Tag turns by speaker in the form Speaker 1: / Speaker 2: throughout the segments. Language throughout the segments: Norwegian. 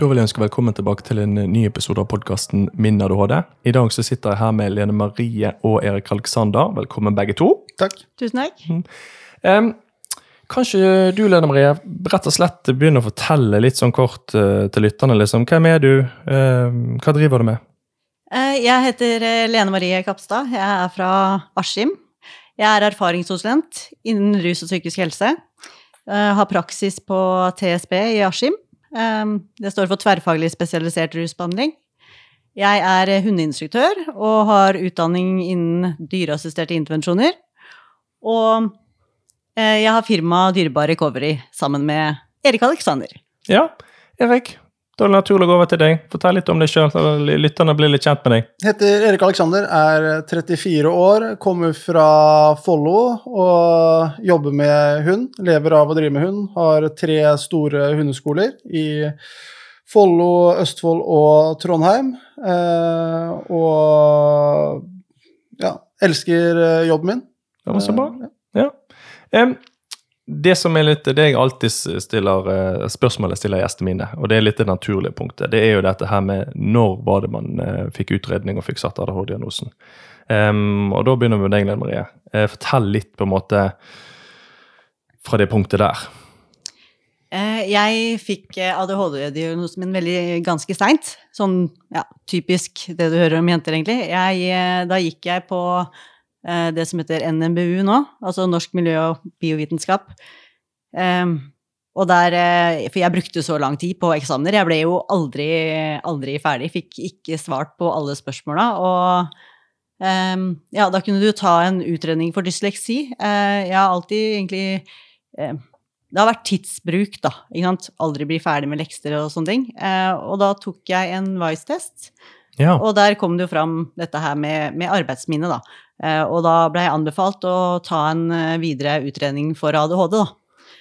Speaker 1: Da vil jeg ønske velkommen tilbake til en ny episode av podkasten Min ADHD. I dag så sitter jeg her med Lene Marie og Erik Alexander. Velkommen begge to.
Speaker 2: Takk.
Speaker 3: Tusen takk.
Speaker 1: Em, kanskje du, Lene Marie, rett og slett begynner å fortelle litt sånn kort uh, til lytterne. liksom. Hvem er du? Uh, hva driver du med?
Speaker 3: Uh, Jeg heter eh, Lene Marie Kapstad. Jeg er fra Askim. Jeg er erfaringskonsulent innen rus og psykisk helse. Har praksis på TSB i Askim. Eh, Det står for tverrfaglig spesialisert rusbehandling. Jeg er hundeinstruktør og har utdanning innen dyreassisterte intervensjoner. Og eh, jeg har firma Dyrebar Recovery sammen med Erik Alexander.
Speaker 1: Ja, Erik. Da er det naturlig å gå over til deg. Fortell litt om deg sjøl, så lytterne blir litt kjent med deg.
Speaker 2: Heter Erik Alexander, er 34 år, kommer fra Follo og jobber med hund. Lever av å drive med hund. Har tre store hundeskoler i Follo, Østfold og Trondheim. Eh, og ja, elsker eh, jobben min.
Speaker 1: Det var så bra.
Speaker 2: Eh,
Speaker 1: Ja. Em, det som er litt det jeg alltid stiller eh, spørsmålet stiller gjestene mine, og det er litt det naturlige punktet, det er jo dette her med når var det man eh, fikk utredning og fikk satt ADHD-diagnosen. Um, og da begynner vi med deg, Lene Marie. Eh, fortell litt på en måte fra det punktet der.
Speaker 3: Jeg fikk ADHD-diagnosen min veldig ganske seint. Sånn ja, typisk det du hører om jenter, egentlig. Jeg, da gikk jeg på det som heter NMBU nå, altså Norsk miljø- og biovitenskap. Em, og der eh, For jeg brukte så lang tid på eksamener. Jeg ble jo aldri, aldri ferdig. Fikk ikke svart på alle spørsmåla. Og um, ja, da kunne du ta en utredning for dysleksi. Uh, jeg har alltid egentlig uh, det har vært tidsbruk, da. Ikke sant? Aldri bli ferdig med lekser og sånne ting. Uh, og da tok jeg en Vice-test,
Speaker 1: Ja.
Speaker 3: og der kom det jo fram dette her med, med arbeidsminne, da. Eh, og da ble jeg anbefalt å ta en eh, videre utredning for ADHD, da.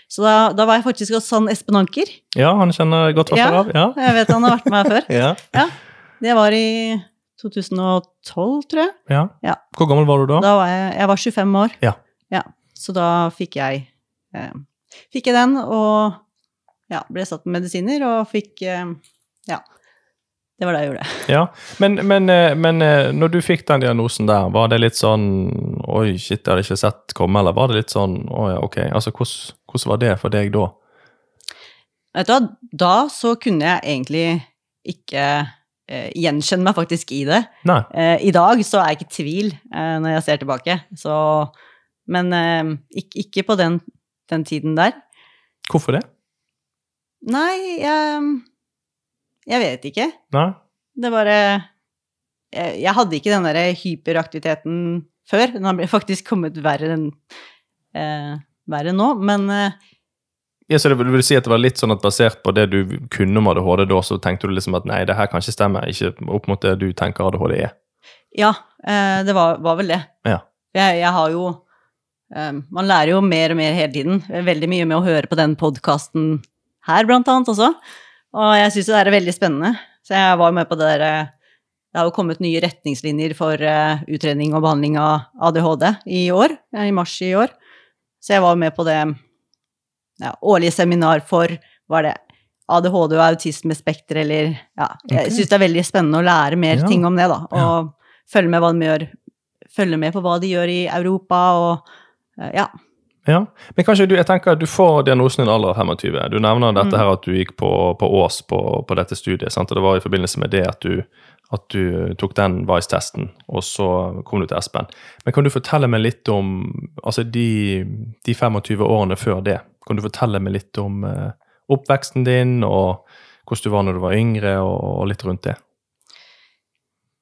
Speaker 3: Så da, da var jeg faktisk hos han Espen Anker.
Speaker 1: ja, han kjenner godt fra
Speaker 3: Ja.
Speaker 1: av. Ja.
Speaker 3: Jeg vet han har vært med her før.
Speaker 1: Ja.
Speaker 3: Det var i 2012, tror jeg.
Speaker 1: ja.
Speaker 3: Ja.
Speaker 1: Hvor gammel var du da?
Speaker 3: Da var jeg, jeg var 25 år.
Speaker 1: Ja.
Speaker 3: Så da fikk jeg, eh, fikk jeg den, og ja, ble satt med medisiner, og fikk eh, Ja. Det var det jeg gjorde.
Speaker 1: Ja, men, men, eh, men eh, når du fikk den diagnosen der, var det litt sånn Oi, shit, jeg hadde ikke sett komme, eller var det litt sånn Å ja, ok. Altså, hvordan, hvordan var det for deg da?
Speaker 3: Vet du hva, da så kunne jeg egentlig ikke eh, gjenkjenne meg faktisk i det. Eh, I dag så er jeg ikke i tvil eh, når jeg ser tilbake, så Men eh, ikke, ikke på den, den tiden der.
Speaker 1: Hvorfor det?
Speaker 3: Nei, jeg Jeg vet ikke.
Speaker 1: Nei?
Speaker 3: Det bare Jeg, jeg hadde ikke den derre hyperaktiviteten før. Den har faktisk kommet verre enn eh, verre nå, men eh,
Speaker 1: Ja, så det vil vil si at det var litt sånn at basert på det du kunne om ADHD da, så tenkte du liksom at nei, det her kan ikke stemme, ikke opp mot det du tenker ADHD er.
Speaker 3: ja, eh, det var, var vel det.
Speaker 1: Ja.
Speaker 3: Jeg, jeg har jo eh, Man lærer jo mer og mer hele tiden. Veldig mye med å høre på den podkasten her, blant annet, også. Og jeg syns det er veldig spennende. Så jeg var med på det derre Det har jo kommet nye retningslinjer for eh, utredning og behandling av ADHD i år, eh, i mars i år. Så jeg var med på det ja, årlige seminar for var det ADHD og autismespekter, eller ja, Jeg
Speaker 1: okay.
Speaker 3: syns det er veldig spennende å lære mer
Speaker 1: Ja.
Speaker 3: ting om det, da.
Speaker 1: Ja.
Speaker 3: Og følge med hva de gjør. Følge med på hva de gjør i Europa, og eh, ja.
Speaker 1: Ja, men kanskje du, jeg tenker at du får diagnosen din alder av 25. Du nevner dette
Speaker 3: Mm.
Speaker 1: her at du gikk på, på Ås på, på dette studiet, sant? og det var i forbindelse med det at du, at du tok den Vice-testen, og så kom du til Espen. Men kan du fortelle meg litt om altså de, de 25 årene før det? Kan du fortelle meg litt om eh, oppveksten din, og hvordan du var når du var yngre, og, og litt rundt det?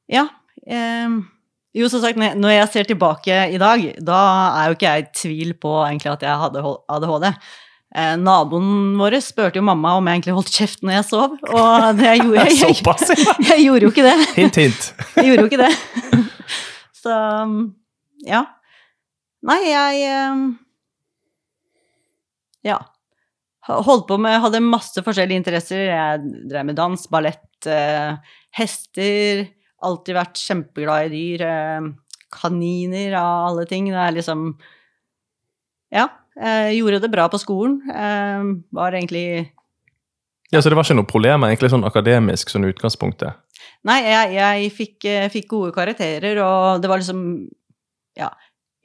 Speaker 3: Ja. ehm, jo, som sagt, når jeg ser tilbake i dag, da er jo ikke jeg i tvil på egentlig at jeg hadde ADHD. Eh, naboen vår spurte jo mamma om jeg egentlig holdt kjeft når jeg sov, og det gjorde jeg. Jeg,
Speaker 1: Såpass!
Speaker 3: jeg gjorde jo ikke det.
Speaker 1: Hint, hint.
Speaker 3: Jeg gjorde jo ikke det. Så ja. Nei, jeg ehm, Ja. Holdt på med Hadde masse forskjellige interesser. Jeg drev med dans, ballett, eh, hester. Alltid vært kjempeglad i dyr. Eh, kaniner av alle ting. Det er liksom Ja. Jeg gjorde det bra på skolen. Eh, var egentlig
Speaker 1: Ja, Så det var ikke noe problem egentlig sånn akademisk sånn utgangspunktet?
Speaker 3: Nei, jeg, jeg fikk, eh, fikk gode karakterer, og det var liksom Ja,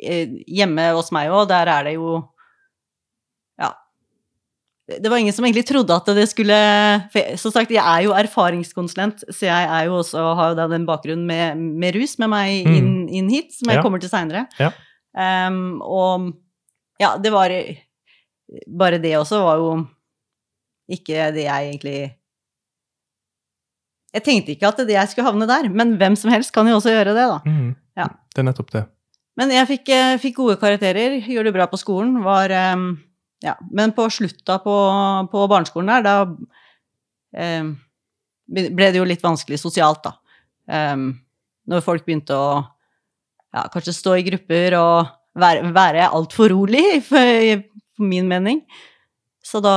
Speaker 3: eh, hjemme hos meg òg, der er det jo. Det var ingen som egentlig trodde at det skulle for Som sagt, jeg er jo erfaringskonsulent, så jeg er jo også, har jo da den bakgrunnen med, med rus med meg inn, inn hit, som jeg
Speaker 1: Ja.
Speaker 3: kommer til seinere.
Speaker 1: Ja.
Speaker 3: Um, og ja, det var Bare det også var jo ikke det jeg egentlig Jeg tenkte ikke at det jeg skulle havne der, men hvem som helst kan jo også gjøre det, da.
Speaker 1: Mm.
Speaker 3: Ja.
Speaker 1: Det er nettopp det.
Speaker 3: Men jeg fikk, eh, fikk gode karakterer, gjorde det bra på skolen, var eh, Ja, men på slutta på, på barneskolen der, da eh, ble det jo litt vanskelig sosialt, da. Eh, når folk begynte å ja, kanskje stå i grupper og være, være altfor rolig, for, for min mening. Så da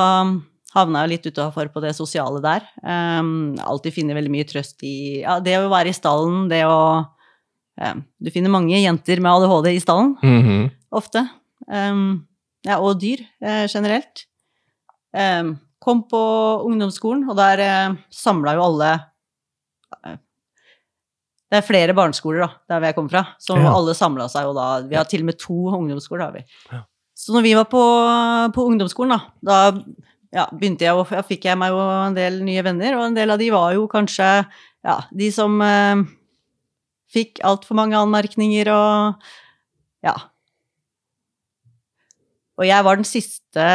Speaker 3: havna jeg litt utafor på det sosiale der. Um, alltid finner veldig mye trøst i ja, det å være i stallen, det å um, Du finner mange jenter med ADHD i stallen,
Speaker 1: Mhm.
Speaker 3: ofte. Um, ja, og dyr eh, generelt. Eh, kom på ungdomsskolen, og der eh, samla jo alle eh, Det er flere barneskoler, da, der jeg kommer fra, så
Speaker 1: Ja.
Speaker 3: alle samla seg jo da Vi har til og med to ungdomsskoler, har vi.
Speaker 1: Ja.
Speaker 3: Så når vi var på, på ungdomsskolen, da, da ja, begynte jeg og ja, fikk jeg meg jo en del nye venner, og en del av de var jo kanskje ja, de som eh, fikk altfor mange anmerkninger og ja. Og jeg var den siste,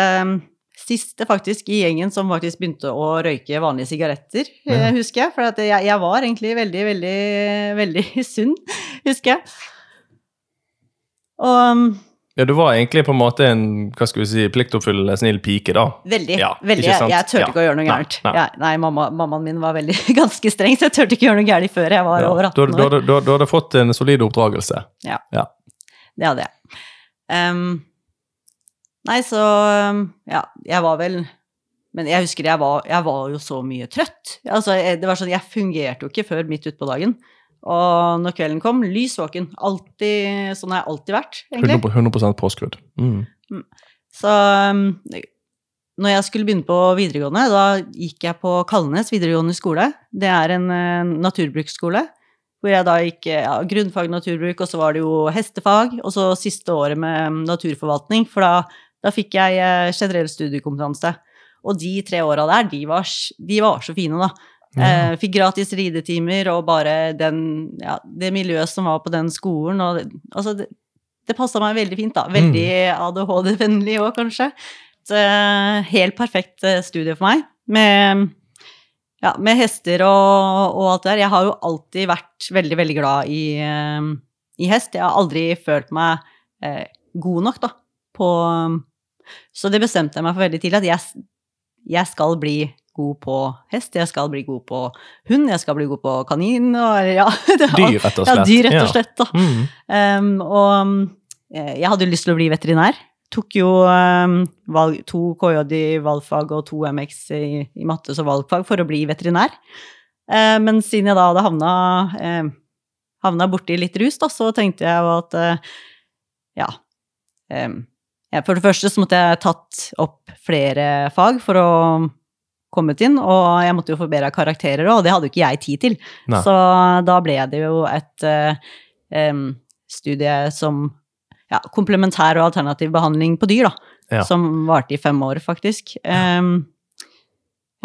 Speaker 3: siste faktisk i gjengen som faktisk begynte å røyke vanlige sigaretter, eh,
Speaker 1: Ja.
Speaker 3: husker jeg. For at jeg, jeg var egentlig veldig, veldig, veldig sunn, husker jeg. Og um,
Speaker 1: Ja, du var egentlig på en måte en hva skal vi si, pliktoppfyllende snill pike, da.
Speaker 3: Veldig.
Speaker 1: Ja,
Speaker 3: veldig.
Speaker 1: ikke
Speaker 3: Jeg,
Speaker 1: sant?
Speaker 3: jeg turte
Speaker 1: Ja.
Speaker 3: ikke å gjøre noe gærent.
Speaker 1: nei.
Speaker 3: nei. nei, mamma, mammaen min var veldig ganske streng, så jeg turte ikke å gjøre noe gærent før jeg var
Speaker 1: Ja.
Speaker 3: over
Speaker 1: Du,
Speaker 3: 18
Speaker 1: du,
Speaker 3: år.
Speaker 1: du, du, du hadde fått en solid oppdragelse. Ja.
Speaker 3: Det hadde jeg. Ehm, nei, så um, Ja, jeg var vel Men jeg husker jeg var, jeg var jo så mye trøtt. Altså, det var sånn, jeg fungerte jo ikke før midt utpå dagen. Og når kvelden kom, lys våken. Alltid, sånn har jeg alltid vært, egentlig.
Speaker 1: 100, 100 påskrudd. Mm.
Speaker 3: Så um, når jeg skulle begynne på videregående, da gikk jeg på Kalnes videregående skole. Det er en uh, naturbruksskole. Hvor jeg da gikk ja, grunnfag naturbruk, og så var det jo hestefag. Og så siste året med um, naturforvaltning, for da, da fikk jeg uh, generell studiekompetanse. Og de tre åra der, de var, de var så fine, da. Eh, fikk gratis ridetimer og bare den, ja, det miljøet som var på den skolen. Og, altså, det, det passa meg veldig fint, da. Veldig ADHD-vennlig òg, kanskje. Så, eh, helt perfekt eh, studie for meg. Med, ja, med hester og, og alt det der. Jeg har jo alltid vært veldig, veldig glad i, eh, i hest. Jeg har aldri følt meg eh, god nok, da, på Så det bestemte jeg meg for veldig tidlig, at jeg, jeg skal bli god på hest, jeg skal bli god på hund, jeg skal bli god på kanin og ja, det
Speaker 1: Dyr, rett og slett.
Speaker 3: Ja, dyr, rett og slett. Da.
Speaker 1: Mm.
Speaker 3: Um, og eh, jeg hadde lyst til å bli veterinær. Tok jo um, valg, to KJ i valgfag og to MX i, i matte som valgfag for å bli veterinær. Uh, men siden jeg da hadde havna, uh, havna borti litt rus, da, så tenkte jeg jo at uh, ja, em, ja For det første så måtte jeg tatt opp flere fag for å kommet inn, og jeg måtte jo forbedre karakterer òg, og det hadde jo ikke jeg tid til.
Speaker 1: Nei.
Speaker 3: Så da ble det jo et uh, um, studie som ja, komplementær og alternativ behandling på dyr, da.
Speaker 1: Ja.
Speaker 3: Som varte i fem år, faktisk. Um,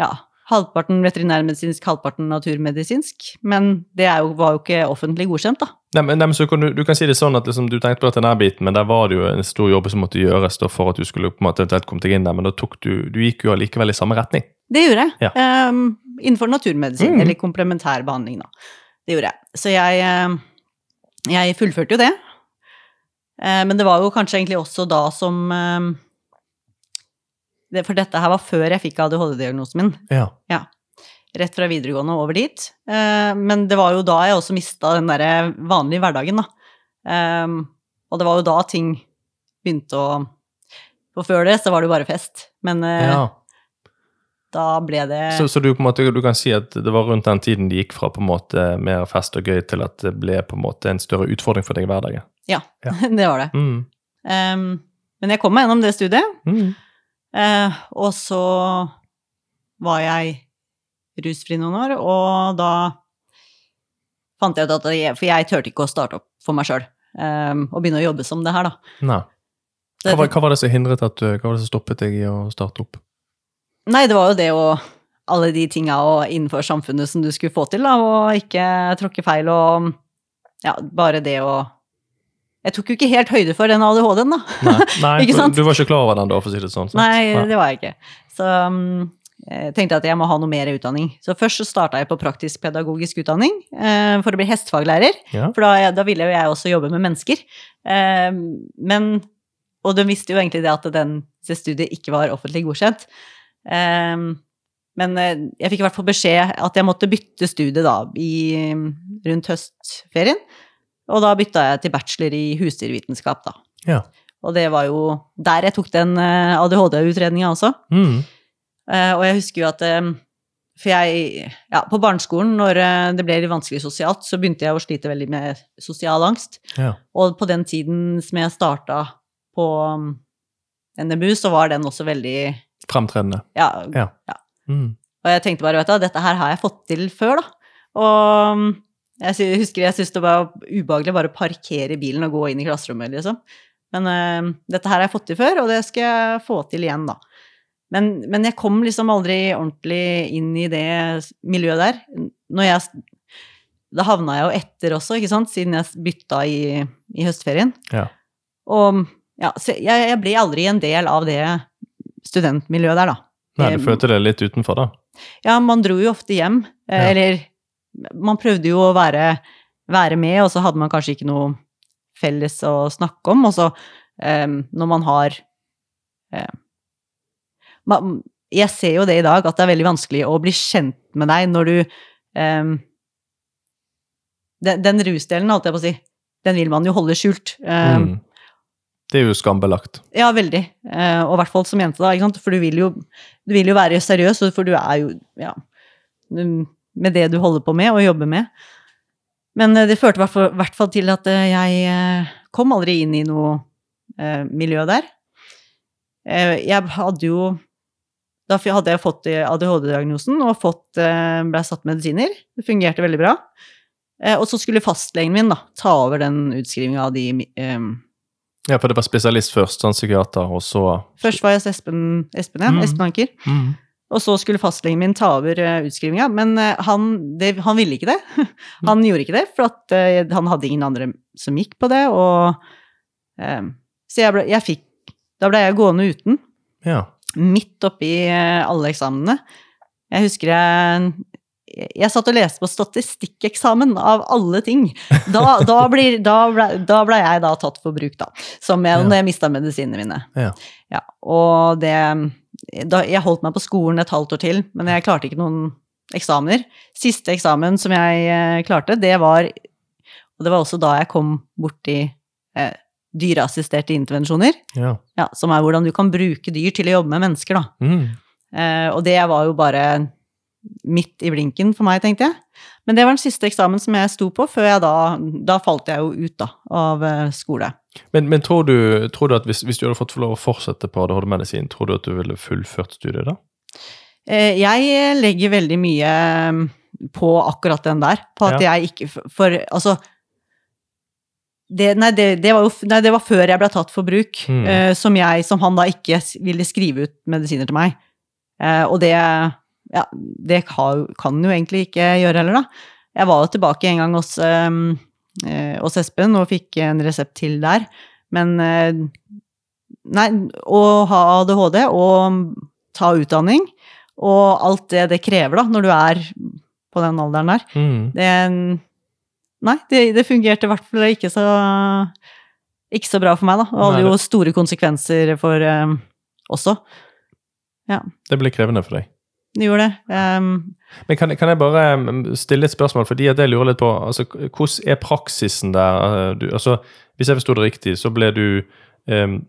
Speaker 3: ja. Halvparten veterinærmedisinsk, halvparten naturmedisinsk. Men det er jo, var jo ikke offentlig godkjent, da.
Speaker 1: Nei, men, nei, så kan du, du kan si det sånn at liksom, du tenkte på denne biten, men der var det jo en stor jobb som måtte gjøres da, for at du skulle på en måte eventuelt komme deg inn der, men da tok du, du gikk jo allikevel i samme retning.
Speaker 3: Det gjorde jeg.
Speaker 1: Ja.
Speaker 3: Um, innenfor naturmedisin,
Speaker 1: Mm.
Speaker 3: eller komplementær behandling, da. Det gjorde jeg. Så jeg, jeg fullførte jo det. Eh, men det var jo kanskje egentlig også da som For dette her var før jeg fikk ADHD-diagnosen min.
Speaker 1: Ja. Ja.
Speaker 3: Rett fra videregående over dit. Eh, men det var jo da jeg også mista den derre vanlige hverdagen, da. Og det var jo da ting begynte å For før det så var det jo bare fest. Men eh,
Speaker 1: ja.
Speaker 3: da ble det
Speaker 1: Så, så du, på en måte, du kan si at det var rundt den tiden det gikk fra på en måte mer fest og gøy til at det ble på en måte en større utfordring for deg i hverdagen?
Speaker 3: Ja,
Speaker 1: Ja.
Speaker 3: det var det.
Speaker 1: Mm.
Speaker 3: Um, men jeg kom meg gjennom det studiet,
Speaker 1: Mm.
Speaker 3: Uh, og så var jeg rusfri noen år, og da fant jeg ut at jeg, For jeg turte ikke å starte opp for meg sjøl og begynne å jobbe som det her, da.
Speaker 1: Nei. Hva var, hva var det som hindret at du, hva var det som stoppet deg i å starte opp?
Speaker 3: Nei, det var jo det å Alle de tinga og innenfor samfunnet som du skulle få til, da, og ikke tråkke feil og Ja, bare det å Jeg tok jo ikke helt høyde for den ADHD-en, da.
Speaker 1: Nei, nei
Speaker 3: Ikke sant?
Speaker 1: Du var ikke klar over den da, for å si det sånn? sant?
Speaker 3: Nei, det var jeg ikke. Så um, tenkte at jeg må ha noe mer utdanning. Så først så starta jeg på praktisk pedagogisk utdanning eh, for å bli hestefaglærer.
Speaker 1: Ja.
Speaker 3: For da, da ville jo jeg også jobbe med mennesker. Eh, men Og de visste jo egentlig det at den, det studiet ikke var offentlig godkjent. Eh, men eh, jeg fikk i hvert fall beskjed at jeg måtte bytte studie da i, rundt høstferien. Og da bytta jeg til bachelor i husdyrvitenskap, da.
Speaker 1: Ja.
Speaker 3: Og det var jo der jeg tok den eh, ADHD-utredninga også.
Speaker 1: Mm.
Speaker 3: Eh, og jeg husker jo at eh, For jeg Ja, på barneskolen, når eh, det ble litt vanskelig sosialt, så begynte jeg å slite veldig med sosial angst.
Speaker 1: Ja.
Speaker 3: Og på den tiden som jeg starta på um, NMU, så var den også veldig
Speaker 1: Fremtredende.
Speaker 3: Ja.
Speaker 1: Ja. Mm.
Speaker 3: Og jeg tenkte bare, vet du, dette her har jeg fått til før, da. Og um, jeg husker jeg syntes det var ubehagelig bare å parkere bilen og gå inn i klasserommet, liksom. Men uh, dette her har jeg fått til før, og det skal jeg få til igjen, da. Men, men jeg kom liksom aldri ordentlig inn i det miljøet der. Når jeg Da havna jeg jo etter også, ikke sant, siden jeg bytta i, i høstferien.
Speaker 1: Ja.
Speaker 3: Og ja, så jeg, jeg ble aldri en del av det studentmiljøet der, da.
Speaker 1: Nei, du
Speaker 3: Eh,
Speaker 1: følte deg litt utenfor, da?
Speaker 3: ja, man dro jo ofte hjem. eh,
Speaker 1: Ja.
Speaker 3: Eller man prøvde jo å være, være med, og så hadde man kanskje ikke noe felles å snakke om. Og så um, når man har man, Jeg ser jo det i dag, at det er veldig vanskelig å bli kjent med deg når du um, den, den rusdelen, holdt jeg på å si, den vil man jo holde skjult. Um,
Speaker 1: Mm. Det er jo skambelagt.
Speaker 3: ja, veldig. Uh, og i hvert fall som jente, da. Ikke sant? For du vil, jo, du vil jo være seriøs, for du er jo ja, mm, med det du holder på med og jobber med. Men eh, det førte i hvert fall- til at eh, jeg kom aldri inn i noe miljø der. Jeg hadde jo Da hadde jeg fått ADHD-diagnosen og fått, eh, ble satt medisiner. Det fungerte veldig bra. Eh, og så skulle fastlegen min da, ta over den utskrivinga av de um...
Speaker 1: Ja, for det var spesialist først, sånn psykiater, og så
Speaker 3: Først var jeg hos Espen, Espen, ja,
Speaker 1: Mm.
Speaker 3: Espen Anker.
Speaker 1: mm.
Speaker 3: Og så skulle fastlegen min ta over utskrivinga, men han, det, han ville ikke det. han gjorde ikke det, for at, han hadde ingen andre som gikk på det, og um... Så jeg, ble, jeg fikk Da ble jeg gående uten,
Speaker 1: Ja.
Speaker 3: Midt oppi eh, alle eksamene. Jeg husker jeg jeg satt og leste på statistikkeksamen, av alle ting. Da, da, blir, da, ble, da ble jeg da tatt for bruk, da. Som jeg,
Speaker 1: Ja.
Speaker 3: når jeg mista medisinene mine.
Speaker 1: Ja.
Speaker 3: Ja, og det Jeg holdt meg på skolen et halvt år til, men jeg klarte ikke noen eksamener. Siste eksamen som jeg eh, klarte, det var Og det var også da jeg kom borti eh, dyreassisterte intervensjoner.
Speaker 1: ja.
Speaker 3: Ja, som er hvordan du kan bruke dyr til å jobbe med mennesker, da.
Speaker 1: Mm.
Speaker 3: Eh, og det var jo bare midt i blinken for meg, tenkte jeg. Men det var den siste eksamen som jeg sto på, før jeg da Da falt jeg jo ut, da, av eh, skole.
Speaker 1: Men, men tror, du, tror du at hvis, hvis du hadde fått få lov å fortsette på ADHD-medisin, tror du at du ville fullført studiet da?
Speaker 3: Eh, jeg legger veldig mye mm, på akkurat den der, på at jeg ikke for altså det, nei, det, det var jo nei, det var før jeg ble tatt for bruk,
Speaker 1: Mm.
Speaker 3: uh, som, jeg, som han da ikke ville skrive ut medisiner til meg. Uh, og det ja, det kan, kan jo egentlig ikke gjøre heller, da. Jeg var jo tilbake en gang hos, um, uh, hos Espen og fikk en resept til der, men Nei, å ha ADHD og ta utdanning og alt det det krever da, når du er på den alderen der,
Speaker 1: Mm.
Speaker 3: det Nei, det, det fungerte i hvert fall ikke så ikke så bra for meg, da. Det hadde jo store konsekvenser for um, også.
Speaker 1: Det ble krevende for deg.
Speaker 3: Det gjorde det. Um,
Speaker 1: Men kan, kan jeg bare mm, stille et spørsmål, fordi jeg lurer litt på altså, Hvordan er praksisen der? Eh, Du, altså, hvis jeg forsto det riktig, så ble du um,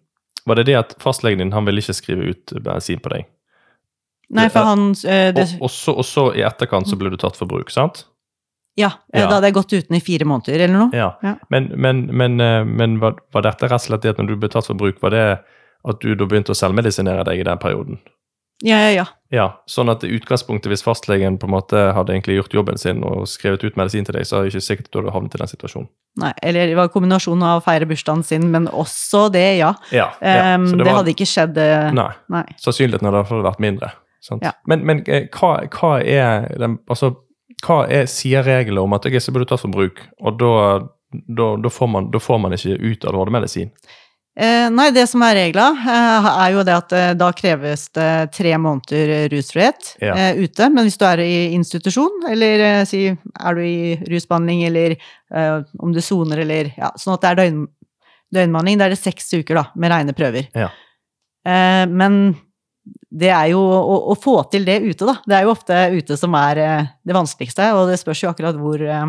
Speaker 1: Var det det at fastlegen din han ville ikke skrive ut bensin på deg?
Speaker 3: nei, for han eh, det,
Speaker 1: Og, så, og så i etterkant så ble du tatt for bruk, sant?
Speaker 3: Ja, eh,
Speaker 1: Ja.
Speaker 3: da hadde jeg gått uten i fire måneder eller noe.
Speaker 1: Ja.
Speaker 3: Ja.
Speaker 1: Men, men, men, eh, men var, var dette rett og slett det at når du ble tatt for bruk, var det at du da begynte å selvmedisinere deg i den perioden?
Speaker 3: Ja, ja, ja.
Speaker 1: Ja, sånn at i utgangspunktet, hvis fastlegen på en måte hadde egentlig gjort jobben sin og skrevet ut medisin til deg, så er det ikke sikkert at du hadde havnet i den situasjonen.
Speaker 3: Nei, eller det var kombinasjonen av å feire bursdagen sin, men også det, ja.
Speaker 1: Ja, ja. Så
Speaker 3: det,
Speaker 1: det
Speaker 3: hadde ikke skjedd eh,
Speaker 1: Nei.
Speaker 3: Nei.
Speaker 1: Sannsynligheten hadde i hvert fall vært mindre. Sant?
Speaker 3: Ja.
Speaker 1: Men, men eh, hva, hva er den, altså, hva er, sier reglene om at jeg så burde tatt for bruk, og da, da, da, får man, da får man ikke ut ADHD-medisin?
Speaker 3: Eh, nei, det som er regla, eh, er jo det at eh, da kreves det tre måneder rusfrihet
Speaker 1: Ja.
Speaker 3: eh, ute. Men hvis du er i institusjon, eller eh, si er du i rusbehandling, eller eh, om du soner, eller ja, sånn at det er døgn, døgnbehandling, da er det seks uker da, med rene prøver.
Speaker 1: Ja.
Speaker 3: Eh, men det er jo å, å få til det ute, da. Det er jo ofte ute som er eh, det vanskeligste, og det spørs jo akkurat hvor eh,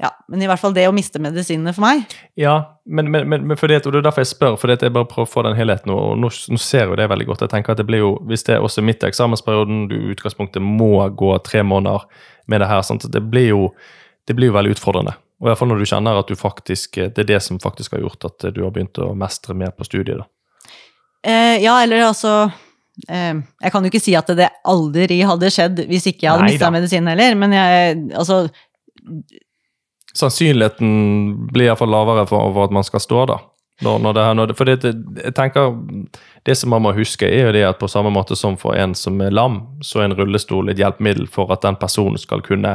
Speaker 3: Ja, men i hvert fall det å miste medisinene for meg.
Speaker 1: Ja, men, men, men, at- og det er derfor jeg spør, at jeg bare prøver å få den helheten, og nå, nå ser jo det veldig godt. Jeg tenker at det blir jo, Hvis det er også midt i eksamensperioden, du i utgangspunktet må gå tre måneder med det her, sant? det blir jo det blir jo veldig utfordrende. Og i hvert fall når du kjenner at du faktisk, det er det som faktisk har gjort at du har begynt å mestre mer på studiet. da.
Speaker 3: Eh, ja, eller altså eh, Jeg kan jo ikke si at det aldri hadde skjedd hvis ikke jeg hadde mista medisinen heller, men jeg Altså,
Speaker 1: Sannsynligheten blir iallfall lavere for, for at man skal stå, da. Når, når det her, når det, for det, jeg tenker, det som man må huske, er jo det at på samme måte som for en som er lam, så er en rullestol et hjelpemiddel for at den personen skal kunne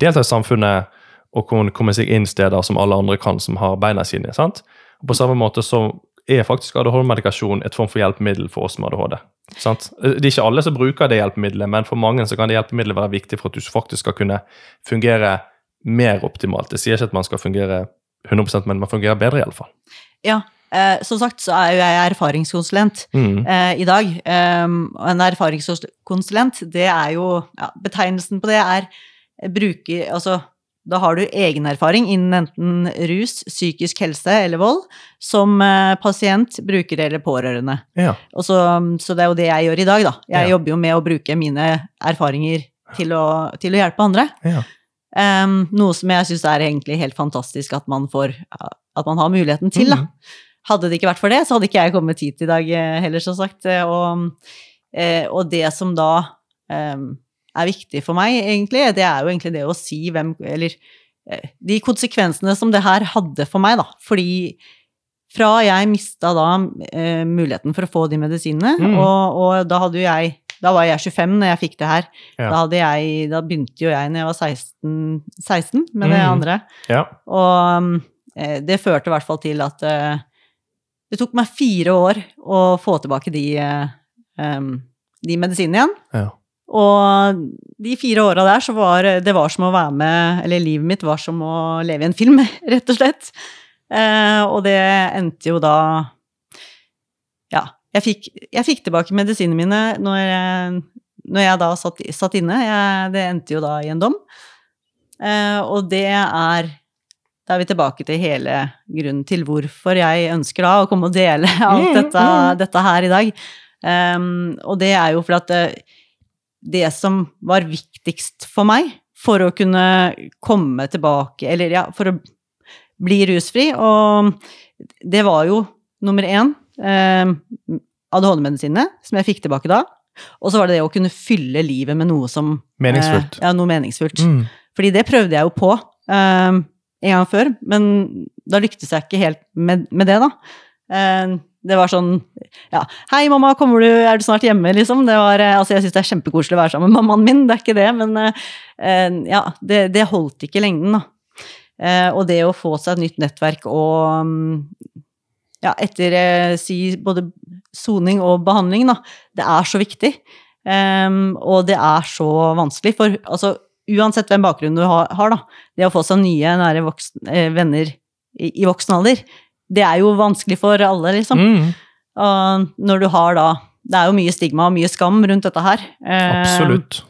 Speaker 1: delta i samfunnet og kunne komme seg inn steder som alle andre kan som har beina sine. sant? Og På samme måte så er faktisk ADHD-medikasjon et form for hjelpemiddel for oss med ADHD. Sant? Det er ikke alle som bruker det hjelpemiddelet, men for mange så kan det hjelpemiddelet være viktig for at du faktisk skal kunne fungere mer optimalt. Det sier ikke at man skal fungere 100% men man fungerer bedre iallfall.
Speaker 3: ja. Eh, som sagt så er jo jeg erfaringskonsulent
Speaker 1: Mm.
Speaker 3: eh, i dag. Um, og en erfaringskonsulent, det er jo ja, Betegnelsen på det er bruker Altså, da har du egenerfaring innen enten rus, psykisk helse eller vold, som eh, pasient, bruker eller pårørende.
Speaker 1: Ja.
Speaker 3: Så, så det er jo det jeg gjør i dag, da. Jeg
Speaker 1: Ja.
Speaker 3: jobber jo med å bruke mine erfaringer til å, til å hjelpe andre.
Speaker 1: Ja.
Speaker 3: Um, noe som jeg syns er egentlig helt fantastisk at man får At man har muligheten til, da.
Speaker 1: Mhm.
Speaker 3: Hadde det ikke vært for det, så hadde ikke jeg kommet hit i dag eh, heller, som sagt. Eh, Og, og det som da em, er viktig for meg, egentlig, det er jo egentlig det å si hvem Eller eh, de konsekvensene som det her hadde for meg, da. Fordi fra jeg mista da eh, muligheten for å få de medisinene,
Speaker 1: Mm.
Speaker 3: og, og da hadde jo jeg da var jeg 25 når jeg fikk det her.
Speaker 1: Ja.
Speaker 3: Da, jeg, da begynte jo jeg når jeg var 16, 16 med det
Speaker 1: Mm.
Speaker 3: andre.
Speaker 1: ja.
Speaker 3: Og eh, det førte i hvert fall til at eh, det tok meg fire år å få tilbake de, eh, de medisinene igjen.
Speaker 1: Ja.
Speaker 3: Og de fire åra der så var det var som å være med Eller livet mitt var som å leve i en film, rett og slett. Eh, og det endte jo da Ja. Jeg fikk, jeg fikk tilbake medisinene mine når jeg, når jeg da satt, satt inne. Jeg, det endte jo da i en dom. Eh, og det er Da er vi tilbake til hele grunnen til hvorfor jeg ønsker da å komme og dele alt
Speaker 1: Mm,
Speaker 3: dette,
Speaker 1: mm.
Speaker 3: dette her i dag. Um, og det er jo fordi at det, som var viktigst for meg for å kunne komme tilbake, eller ja, for å bli rusfri, og det var jo nummer én eh, ADHD-medisinene, som jeg fikk tilbake da. Og så var det det å kunne fylle livet med noe som
Speaker 1: Meningsfullt.
Speaker 3: Eh, ja, noe meningsfullt.
Speaker 1: Mm.
Speaker 3: Fordi det prøvde jeg jo på eh, en gang før, men da lyktes jeg ikke helt med, med det, da. Eh, det var sånn ja, 'Hei, mamma, kommer du, er du snart hjemme?' liksom. Det var, eh, altså, jeg syns det er kjempekoselig å være sammen med mammaen min, det er ikke det, men eh, ja, det, det holdt ikke lengden, da. Uh, og det å få seg et nytt nettverk og um, ja, etter si både soning og behandling, da, det er så viktig. Um, og det er så vanskelig, for altså uansett hvem bakgrunn du har, har da, det å få seg nye, nære voksen, venner i, i voksen alder, det er jo vanskelig for alle, liksom.
Speaker 1: Mm.
Speaker 3: Og når du har da Det er jo mye stigma og mye skam rundt dette her. Eh,
Speaker 1: Absolutt.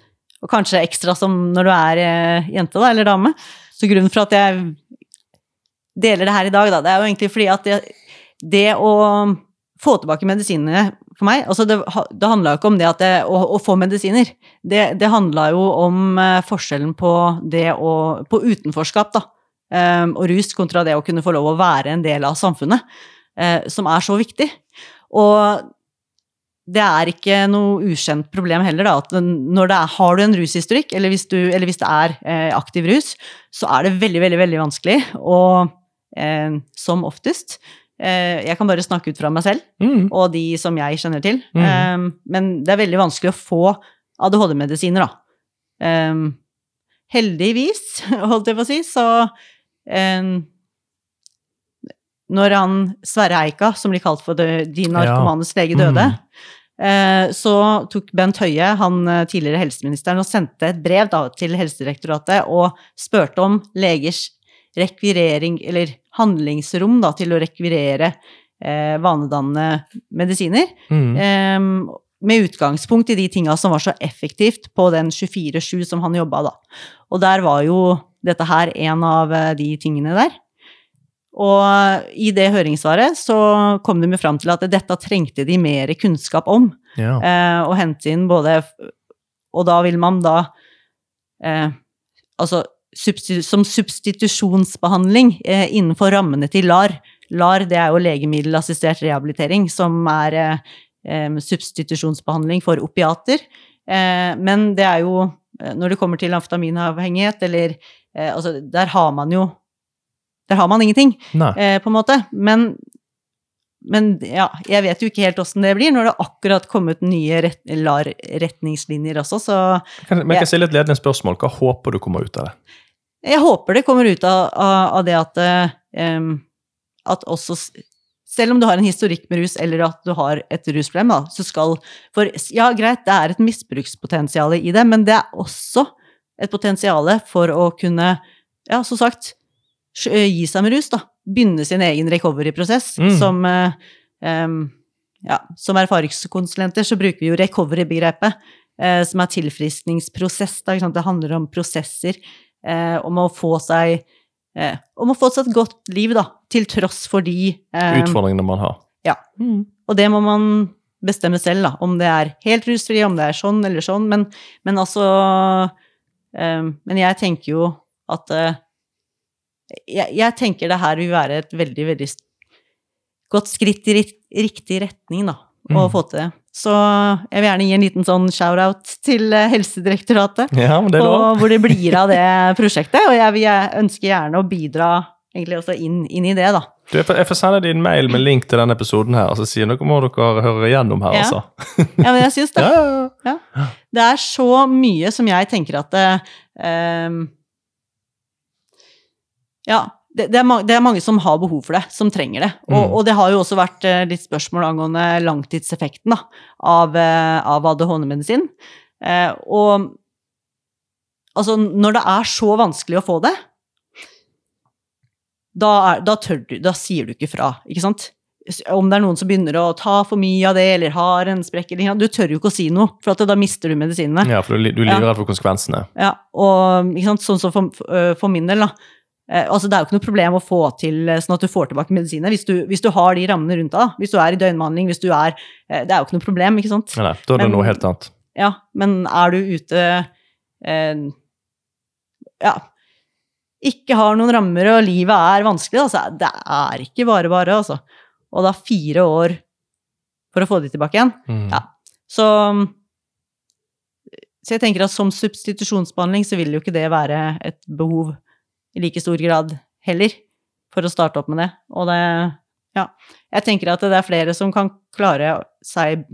Speaker 3: og kanskje ekstra som når du er eh, jente da, eller dame. Så grunnen for at jeg deler det her i dag, da, det er jo egentlig fordi at det, det å få tilbake medisinene for meg altså Det, det handla jo ikke om det at det, å, å få medisiner. Det, det handla jo om eh, forskjellen på det å På utenforskap, da. Eh, og rus kontra det å kunne få lov å være en del av samfunnet, eh, som er så viktig. Og det er ikke noe ukjent problem heller, da. At når det er, har du en rushistorikk, eller hvis, du, eller hvis det er eh, aktiv rus, så er det veldig, veldig, veldig vanskelig. Og eh, som oftest eh, Jeg kan bare snakke ut fra meg selv
Speaker 1: Mm.
Speaker 3: og de som jeg kjenner til.
Speaker 1: Mm.
Speaker 3: Eh, men det er veldig vanskelig å få ADHD-medisiner, da. Eh, heldigvis, holdt jeg på å si, så Når han Sverre Eika, som blir kalt for de, de narkomanes lege, døde, eh, så tok Bent Høie, han eh, tidligere helseministeren, og sendte et brev da, til Helsedirektoratet og spurte om legers rekvirering, eller handlingsrom da, til å rekvirere eh, vanedannende medisiner.
Speaker 1: Mm.
Speaker 3: Ehm, med utgangspunkt i de tinga som var så effektivt på den 24-7 som han jobba da. Og der var jo dette her en av eh, de tingene der. Og i det høringssvaret så kom de jo fram til at dette trengte de mer kunnskap om.
Speaker 1: Ja.
Speaker 3: Eh, og hente inn både Og da vil man da eh, Altså som substitusjonsbehandling eh, innenfor rammene til LAR. LAR det er jo legemiddelassistert rehabilitering, som er eh, substitusjonsbehandling for opiater. Eh, men det er jo eh, Når det kommer til amfetaminavhengighet, eller eh, Altså, der har man jo Der har man ingenting eh, på en måte. Men, men ja, jeg vet jo ikke helt åssen det blir. Når det akkurat kommet nye ret LAR-retningslinjer også, så
Speaker 1: Kan, men jeg kan stille et ledende spørsmål. Hva håper du kommer ut av det?
Speaker 3: jeg håper det kommer ut av, av, av det at eh, at også selv om du har en historikk med rus, eller at du har et rusproblem, da, så skal For ja, greit, det er et misbrukspotensial i det, men det er også et potensial for å kunne, ja, som sagt, gi seg med rus, da. Begynne sin egen recovery-prosess.
Speaker 1: Mm.
Speaker 3: Som eh, em, ja, som erfaringskonsulenter så bruker vi jo recovery-begrepet, eh, som er tilfriskningsprosess. Da? Det handler om prosesser, eh, om å få seg eh, om å seg et godt liv, da, til tross for de eh,
Speaker 1: Utfordringene man har.
Speaker 3: ja. Og det må man bestemme selv, da. Om det er helt rusfri, om det er sånn eller sånn. Men, men altså eh, Men jeg tenker jo at eh, jeg, jeg tenker det her vil være et veldig, veldig godt skritt i riktig retning, da. Å
Speaker 1: Mm.
Speaker 3: få til det. Så jeg vil gjerne gi en liten sånn shout-out til eh, Helsedirektoratet.
Speaker 1: Ja, men det er
Speaker 3: Og hvor det blir av det prosjektet. Og jeg, vil, jeg ønsker gjerne å bidra egentlig også inn, inn i det, da.
Speaker 1: Du, jeg, får, jeg får sende deg en mail med link til denne episoden her, og så sier dere må dere høre igjennom her,
Speaker 3: Ja.
Speaker 1: altså.
Speaker 3: Ja, men jeg syns det.
Speaker 1: Ja, ja, ja.
Speaker 3: Det er så mye som jeg tenker at det, um, Ja, det, det, er mange, det er mange som har behov for det, som trenger det. Og,
Speaker 1: Mm.
Speaker 3: og det har jo også vært eh, litt spørsmål angående langtidseffekten da, av, eh, av ADHD-medisin. Eh, og altså, når det er så vanskelig å få det, da, er, da, tør du, da sier du ikke fra, ikke sant? Om det er noen som begynner å ta for mye av det, eller har en sprekk, eller, du tør jo ikke å si noe, for at da mister du medisinene.
Speaker 1: ja, for du, du er
Speaker 3: Ja.
Speaker 1: for konsekvensene.
Speaker 3: Ja, og ikke sant, sånn som for, øh, for min del, da. Eh, altså, det er jo ikke noe problem å få til eh, sånn at du får tilbake medisiner, hvis du, hvis du har de rammene rundt deg. Hvis du er i døgnbehandling, hvis du er eh, Det er jo ikke noe problem, ikke sant?
Speaker 1: Nei, da er det
Speaker 3: Men-
Speaker 1: noe helt annet.
Speaker 3: Ja, men er du ute eh, Ja. Ikke har noen rammer, og livet er vanskelig, altså. Det er ikke bare bare, altså. Og da fire år for å få de tilbake igjen.
Speaker 1: Mm.
Speaker 3: Ja. Så, så jeg tenker at som substitusjonsbehandling så vil jo ikke det være et behov i like stor grad heller, for å starte opp med det. Og det Ja. Jeg tenker at det er flere som kan klare seg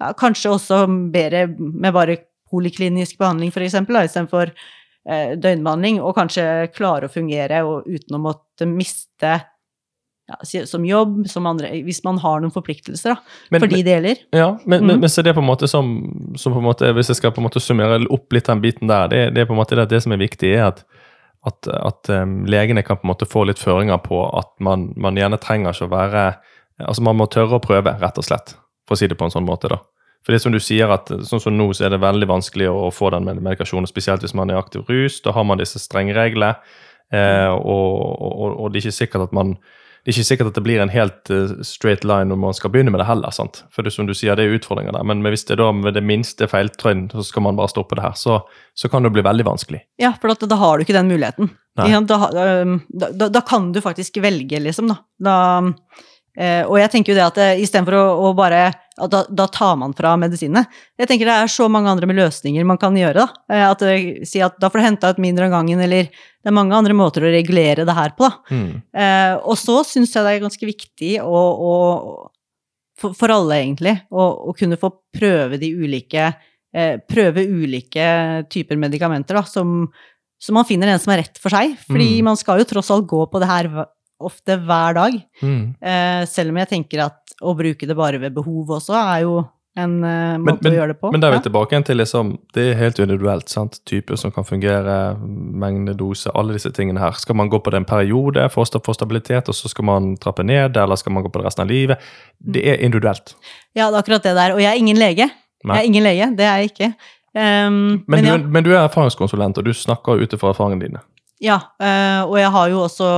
Speaker 3: ja, kanskje også bedre med bare poliklinisk behandling, for eksempel, istedenfor eh, døgnbehandling, og kanskje klare å fungere og, uten å måtte miste ja, som jobb, som andre Hvis man har noen forpliktelser, da,
Speaker 1: Men-
Speaker 3: for de det gjelder.
Speaker 1: Ja, men,
Speaker 3: Mm.
Speaker 1: men så er på en måte som, som på en måte, Hvis jeg skal på en måte summere opp litt den biten der, det, det er på en måte det, det som er viktig, er at, at, at um, legene kan på en måte få litt føringer på at man, man gjerne trenger ikke å være Altså man må tørre å prøve, rett og slett, for å si det på en sånn måte. da. For det som du sier at sånn som nå, så er det veldig vanskelig å få den med medikasjonen, spesielt hvis man er aktiv rus. Da har man disse strenge reglene, eh, og, og, og det er ikke sikkert at man det er ikke sikkert at det blir en helt eh, straight line når man skal begynne med det heller. sant? For det, som du sier, det er utfordringer der. Men hvis det er da med det minste feiltrinn, så skal man bare stoppe det her, så, så kan det bli veldig vanskelig.
Speaker 3: Ja, for at, da har du ikke den muligheten. Da, da, da, da kan du faktisk velge, liksom, da. Eh, og jeg tenker jo det at eh, istedenfor å, å bare at da, da tar man fra medisinene. Jeg tenker det er så mange andre med løsninger man kan gjøre. Da eh, at, Si at da får du henta ut mindre av gangen, eller det er mange andre måter å regulere det her på. da.
Speaker 1: Mm.
Speaker 3: Eh, og så syns jeg det er ganske viktig å, å for, for alle, egentlig, å, å kunne få prøve de ulike Prøve ulike typer medikamenter, da, som, så man finner en som er rett for seg. Fordi
Speaker 1: Mm.
Speaker 3: man skal jo tross alt gå på det her ofte hver dag.
Speaker 1: Mm.
Speaker 3: Eh, selv om jeg tenker at å bruke det bare ved behov også er jo en eh,
Speaker 1: Men,
Speaker 3: måte å gjøre det på.
Speaker 1: men da er vi
Speaker 3: Ja.
Speaker 1: tilbake igjen til liksom, det er helt individuelt. sant? Typer som kan fungere, mengde, dose, alle disse tingene her. Skal man gå på det en periode for å få stabilitet, og så skal man trappe ned, eller skal man gå på det resten av livet? Det er individuelt.
Speaker 3: Ja, det er akkurat det der. Og jeg er ingen lege.
Speaker 1: Nei.
Speaker 3: Jeg er ingen lege, det er jeg ikke. Um,
Speaker 1: Men,
Speaker 3: men,
Speaker 1: du, men du er erfaringskonsulent, og du snakker ut ifra erfaringene dine.
Speaker 3: Ja, eh, og jeg har jo også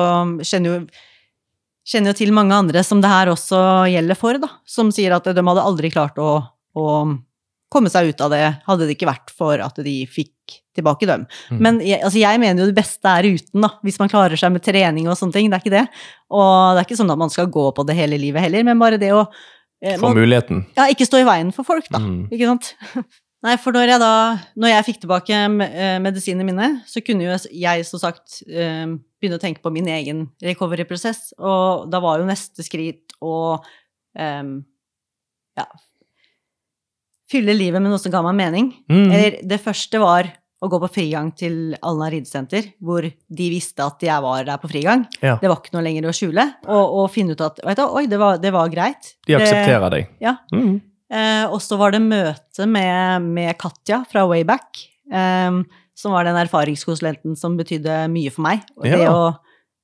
Speaker 3: kjenner jo, kjenner jo til mange andre som det her også gjelder for, da. Som sier at de hadde aldri klart å, å komme seg ut av det, hadde det ikke vært for at de fikk tilbake dem.
Speaker 1: Mm.
Speaker 3: Men jeg, altså jeg mener jo det beste er uten, da. Hvis man klarer seg med trening og sånne ting. Det er ikke det. Og det er ikke sånn at man skal gå på det hele livet heller, men bare det å eh,
Speaker 1: For muligheten.
Speaker 3: ja, ikke stå i veien for folk, da.
Speaker 1: Mm.
Speaker 3: Ikke sant? Nei, for når jeg da Når jeg fikk tilbake eh, medisinene mine, så kunne jo jeg som sagt eh, begynne å tenke på min egen recovery-prosess, og da var jo neste skritt å um, ja Fylle livet med noe som ga meg mening.
Speaker 1: Mm.
Speaker 3: Eller det første var å gå på frigang til Alna ridesenter, hvor de visste at jeg var der på frigang.
Speaker 1: Ja.
Speaker 3: Det var ikke noe lenger å skjule. Og, og finne ut at du, Oi, det var, det var greit.
Speaker 1: De
Speaker 3: Det-
Speaker 1: aksepterer deg.
Speaker 3: Ja.
Speaker 1: Mm.
Speaker 3: Eh, og så var det møte med, med Katja fra Wayback, eh, som var den erfaringskonsulenten som betydde mye for meg. Og Det å,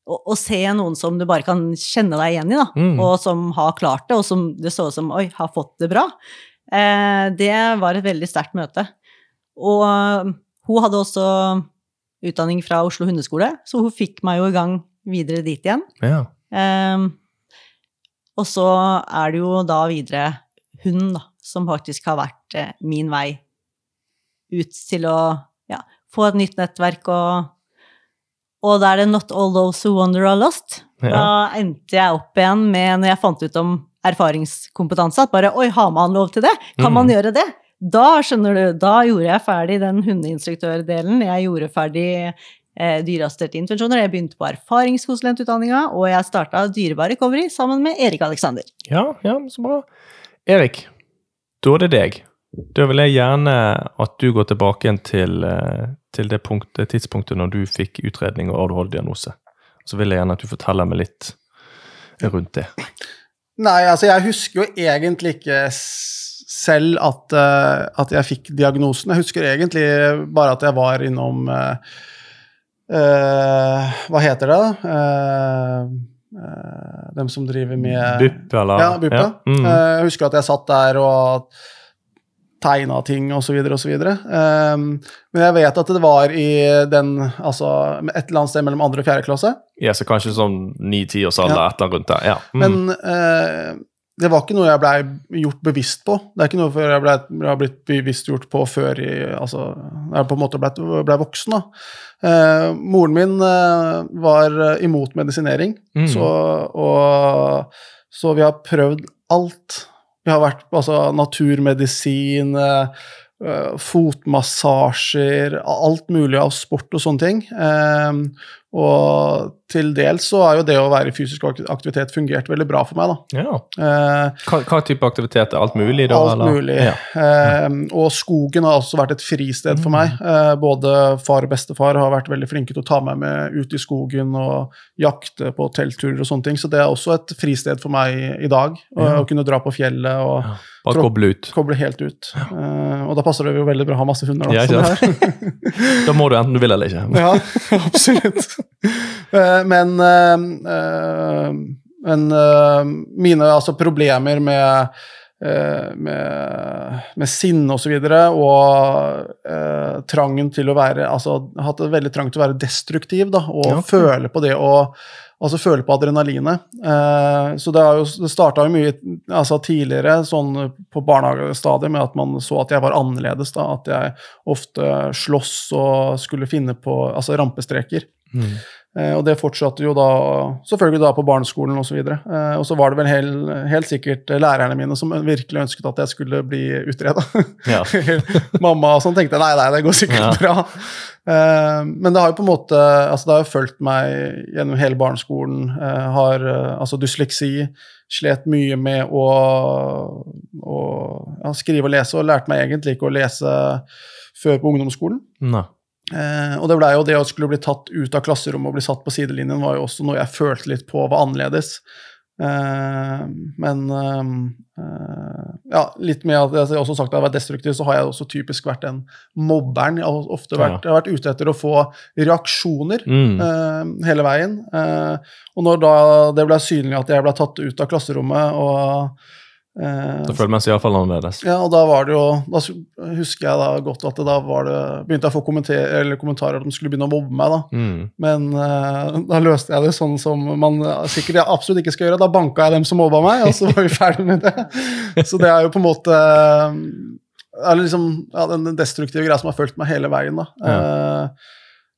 Speaker 3: å, å se noen som du bare kan kjenne deg igjen i, da,
Speaker 1: Mm.
Speaker 3: og som har klart det, og som det så ut som oi, har fått det bra, eh, det var et veldig sterkt møte. Og eh, hun hadde også utdanning fra Oslo hundeskole, så hun fikk meg jo i gang videre dit igjen.
Speaker 1: Ja.
Speaker 3: Ehm, og så er det jo da videre hun, da, som faktisk har vært eh, min vei ut til å ja, få et nytt nettverk og Og da er det 'Not all those who wonder are lost'.
Speaker 1: Ja.
Speaker 3: Da endte jeg opp igjen med, når jeg fant ut om erfaringskompetanse, at bare 'oi, har man lov til det? Kan man
Speaker 1: Mm.
Speaker 3: gjøre det?' Da skjønner du, da gjorde jeg ferdig den hundeinstruktørdelen. Jeg gjorde ferdig eh, dyreassisterte intervensjoner. Jeg begynte på erfaringskonsulentutdanninga, og jeg starta Dyrebar recovery sammen med Erik Alexander.
Speaker 1: Ja, ja, så bra. Erik, da er det deg. Da vil jeg gjerne at du går tilbake igjen til, eh, til det, punkt, tidspunktet når du fikk utredning og ADHD-diagnose. Så vil jeg gjerne at du forteller meg litt rundt det.
Speaker 2: Nei, altså jeg husker jo egentlig ikke selv at, eh, at jeg fikk diagnosen. Jeg husker egentlig bare at jeg var innom uh, Hva heter det? Uh, dem som driver med
Speaker 1: BUP, eller?
Speaker 2: Ja, BUP. Ja.
Speaker 1: Mm.
Speaker 2: Eh, jeg husker at jeg satt der og tegna ting osv. osv. Um, men jeg vet at det var i den Altså et eller annet sted mellom andre og fjerde klasse.
Speaker 1: ja, så kanskje sånn ni-ti års alder
Speaker 2: eller
Speaker 1: annet rundt der. Ja. Mm.
Speaker 2: Men uh, det var ikke noe jeg blei gjort bevisst på. Det er ikke noe jeg, ble, jeg har blitt bevisstgjort på før i, altså, jeg på en måte blei ble voksen. Da. Eh, moren min eh, var eh, imot medisinering,
Speaker 1: Mm.
Speaker 2: så, og, så vi har prøvd alt. Vi har vært på altså, naturmedisin, eh, eh, fotmassasjer, alt mulig av sport og sånne ting. Eh, og til dels så har jo det å være i fysisk aktivitet fungert veldig bra for meg, da.
Speaker 1: ja.
Speaker 2: Eh,
Speaker 1: Hva, hva type aktivitet? Alt mulig? Da,
Speaker 2: alt
Speaker 1: eller?
Speaker 2: mulig.
Speaker 1: Ja.
Speaker 2: Eh, og skogen har også vært et fristed for meg. Eh, både far og bestefar har vært veldig flinke til å ta meg med ut i skogen og jakte på teltturer og sånne ting, så det er også et fristed for meg i, i dag.
Speaker 1: Ja.
Speaker 2: å kunne dra på fjellet og
Speaker 1: Ja. Bare koble ut.
Speaker 2: koble helt ut. Eh, og da passer det jo veldig bra å ha masse hunder. Da,
Speaker 1: Ja. Da må du enten du vil eller ikke.
Speaker 2: Ja, absolutt. Eh, Men, eh, eh, men eh, mine altså, problemer med, eh, med, med sinne og så videre, og eh, trangen til å være Altså hatt en veldig trang til å være destruktiv, da, og
Speaker 1: Ja.
Speaker 2: føle på det og Altså føle på adrenalinet. Eh, så det, har jo, det starta jo mye altså tidligere, sånn på barnehagestadiet, med at man så at jeg var annerledes. da, At jeg ofte sloss og skulle finne på altså rampestreker.
Speaker 1: Mm.
Speaker 2: Eh, og det fortsatte jo da selvfølgelig da på barneskolen osv. Og, så eh, og så var det vel helt, helt sikkert lærerne mine som virkelig ønsket at jeg skulle bli utreda.
Speaker 1: Ja.
Speaker 2: Mamma og sånn tenkte nei, nei, det går sikkert
Speaker 1: Ja.
Speaker 2: bra. Eh, men det har jo på en måte altså det har jo fulgt meg gjennom hele barneskolen. Eh, har eh, altså dysleksi, slet mye med å, å ja, skrive og lese, og lærte meg egentlig ikke å lese før på ungdomsskolen.
Speaker 1: Nei.
Speaker 2: Eh, og det ble jo det å skulle bli tatt ut av klasserommet og bli satt på sidelinjen, var jo også noe jeg følte litt på var annerledes. Eh, men eh, eh, ja, litt med at jeg har også sagt at jeg har vært destruktiv, så har jeg også typisk vært den mobberen. Jeg har ofte vært, jeg har vært ute etter å få reaksjoner
Speaker 1: Mm.
Speaker 2: eh, hele veien. Eh, og når da det ble synlig at jeg ble tatt ut av klasserommet og eh,
Speaker 1: Da føler man seg iallfall annerledes.
Speaker 2: ja, og da var det jo Da husker jeg da godt at det da var det begynte jeg å få eller kommentarer at de skulle begynne å mobbe meg. da.
Speaker 1: Mm.
Speaker 2: Men uh, da løste jeg det sånn som man sikkert absolutt ikke skal gjøre. Da banka jeg dem som mobba meg, og så var vi ferdig med det. Så det er jo på en måte eh, er liksom, ja, den destruktive greia som har fulgt meg hele veien. da. Eh,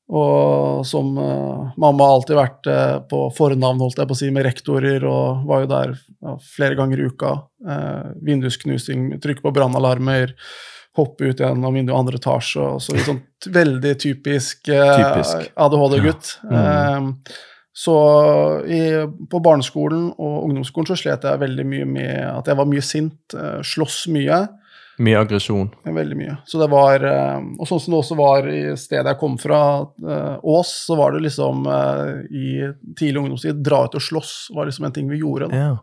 Speaker 2: og som uh, Mamma har alltid vært uh, på fornavn holdt jeg på å si, med rektorer, og var jo der ja, flere ganger i uka. Uh, vindusknusing, trykke på brannalarmer, hoppe ut gjennom vinduet andre etasje. og så sånn veldig typisk, eh,
Speaker 1: Typisk.
Speaker 2: ADHD-gutt.
Speaker 1: Ja.
Speaker 2: Eh, så i, på barneskolen og ungdomsskolen så slet jeg veldig mye med at jeg var mye sint, slåss mye.
Speaker 1: Mye aggresjon.
Speaker 2: Veldig mye. Så det var, eh, Og sånn som det også var i stedet jeg kom fra, eh, Ås, så var det liksom eh, i tidlig ungdomstid Dra ut og slåss var liksom en ting vi gjorde. Da.
Speaker 1: Ja.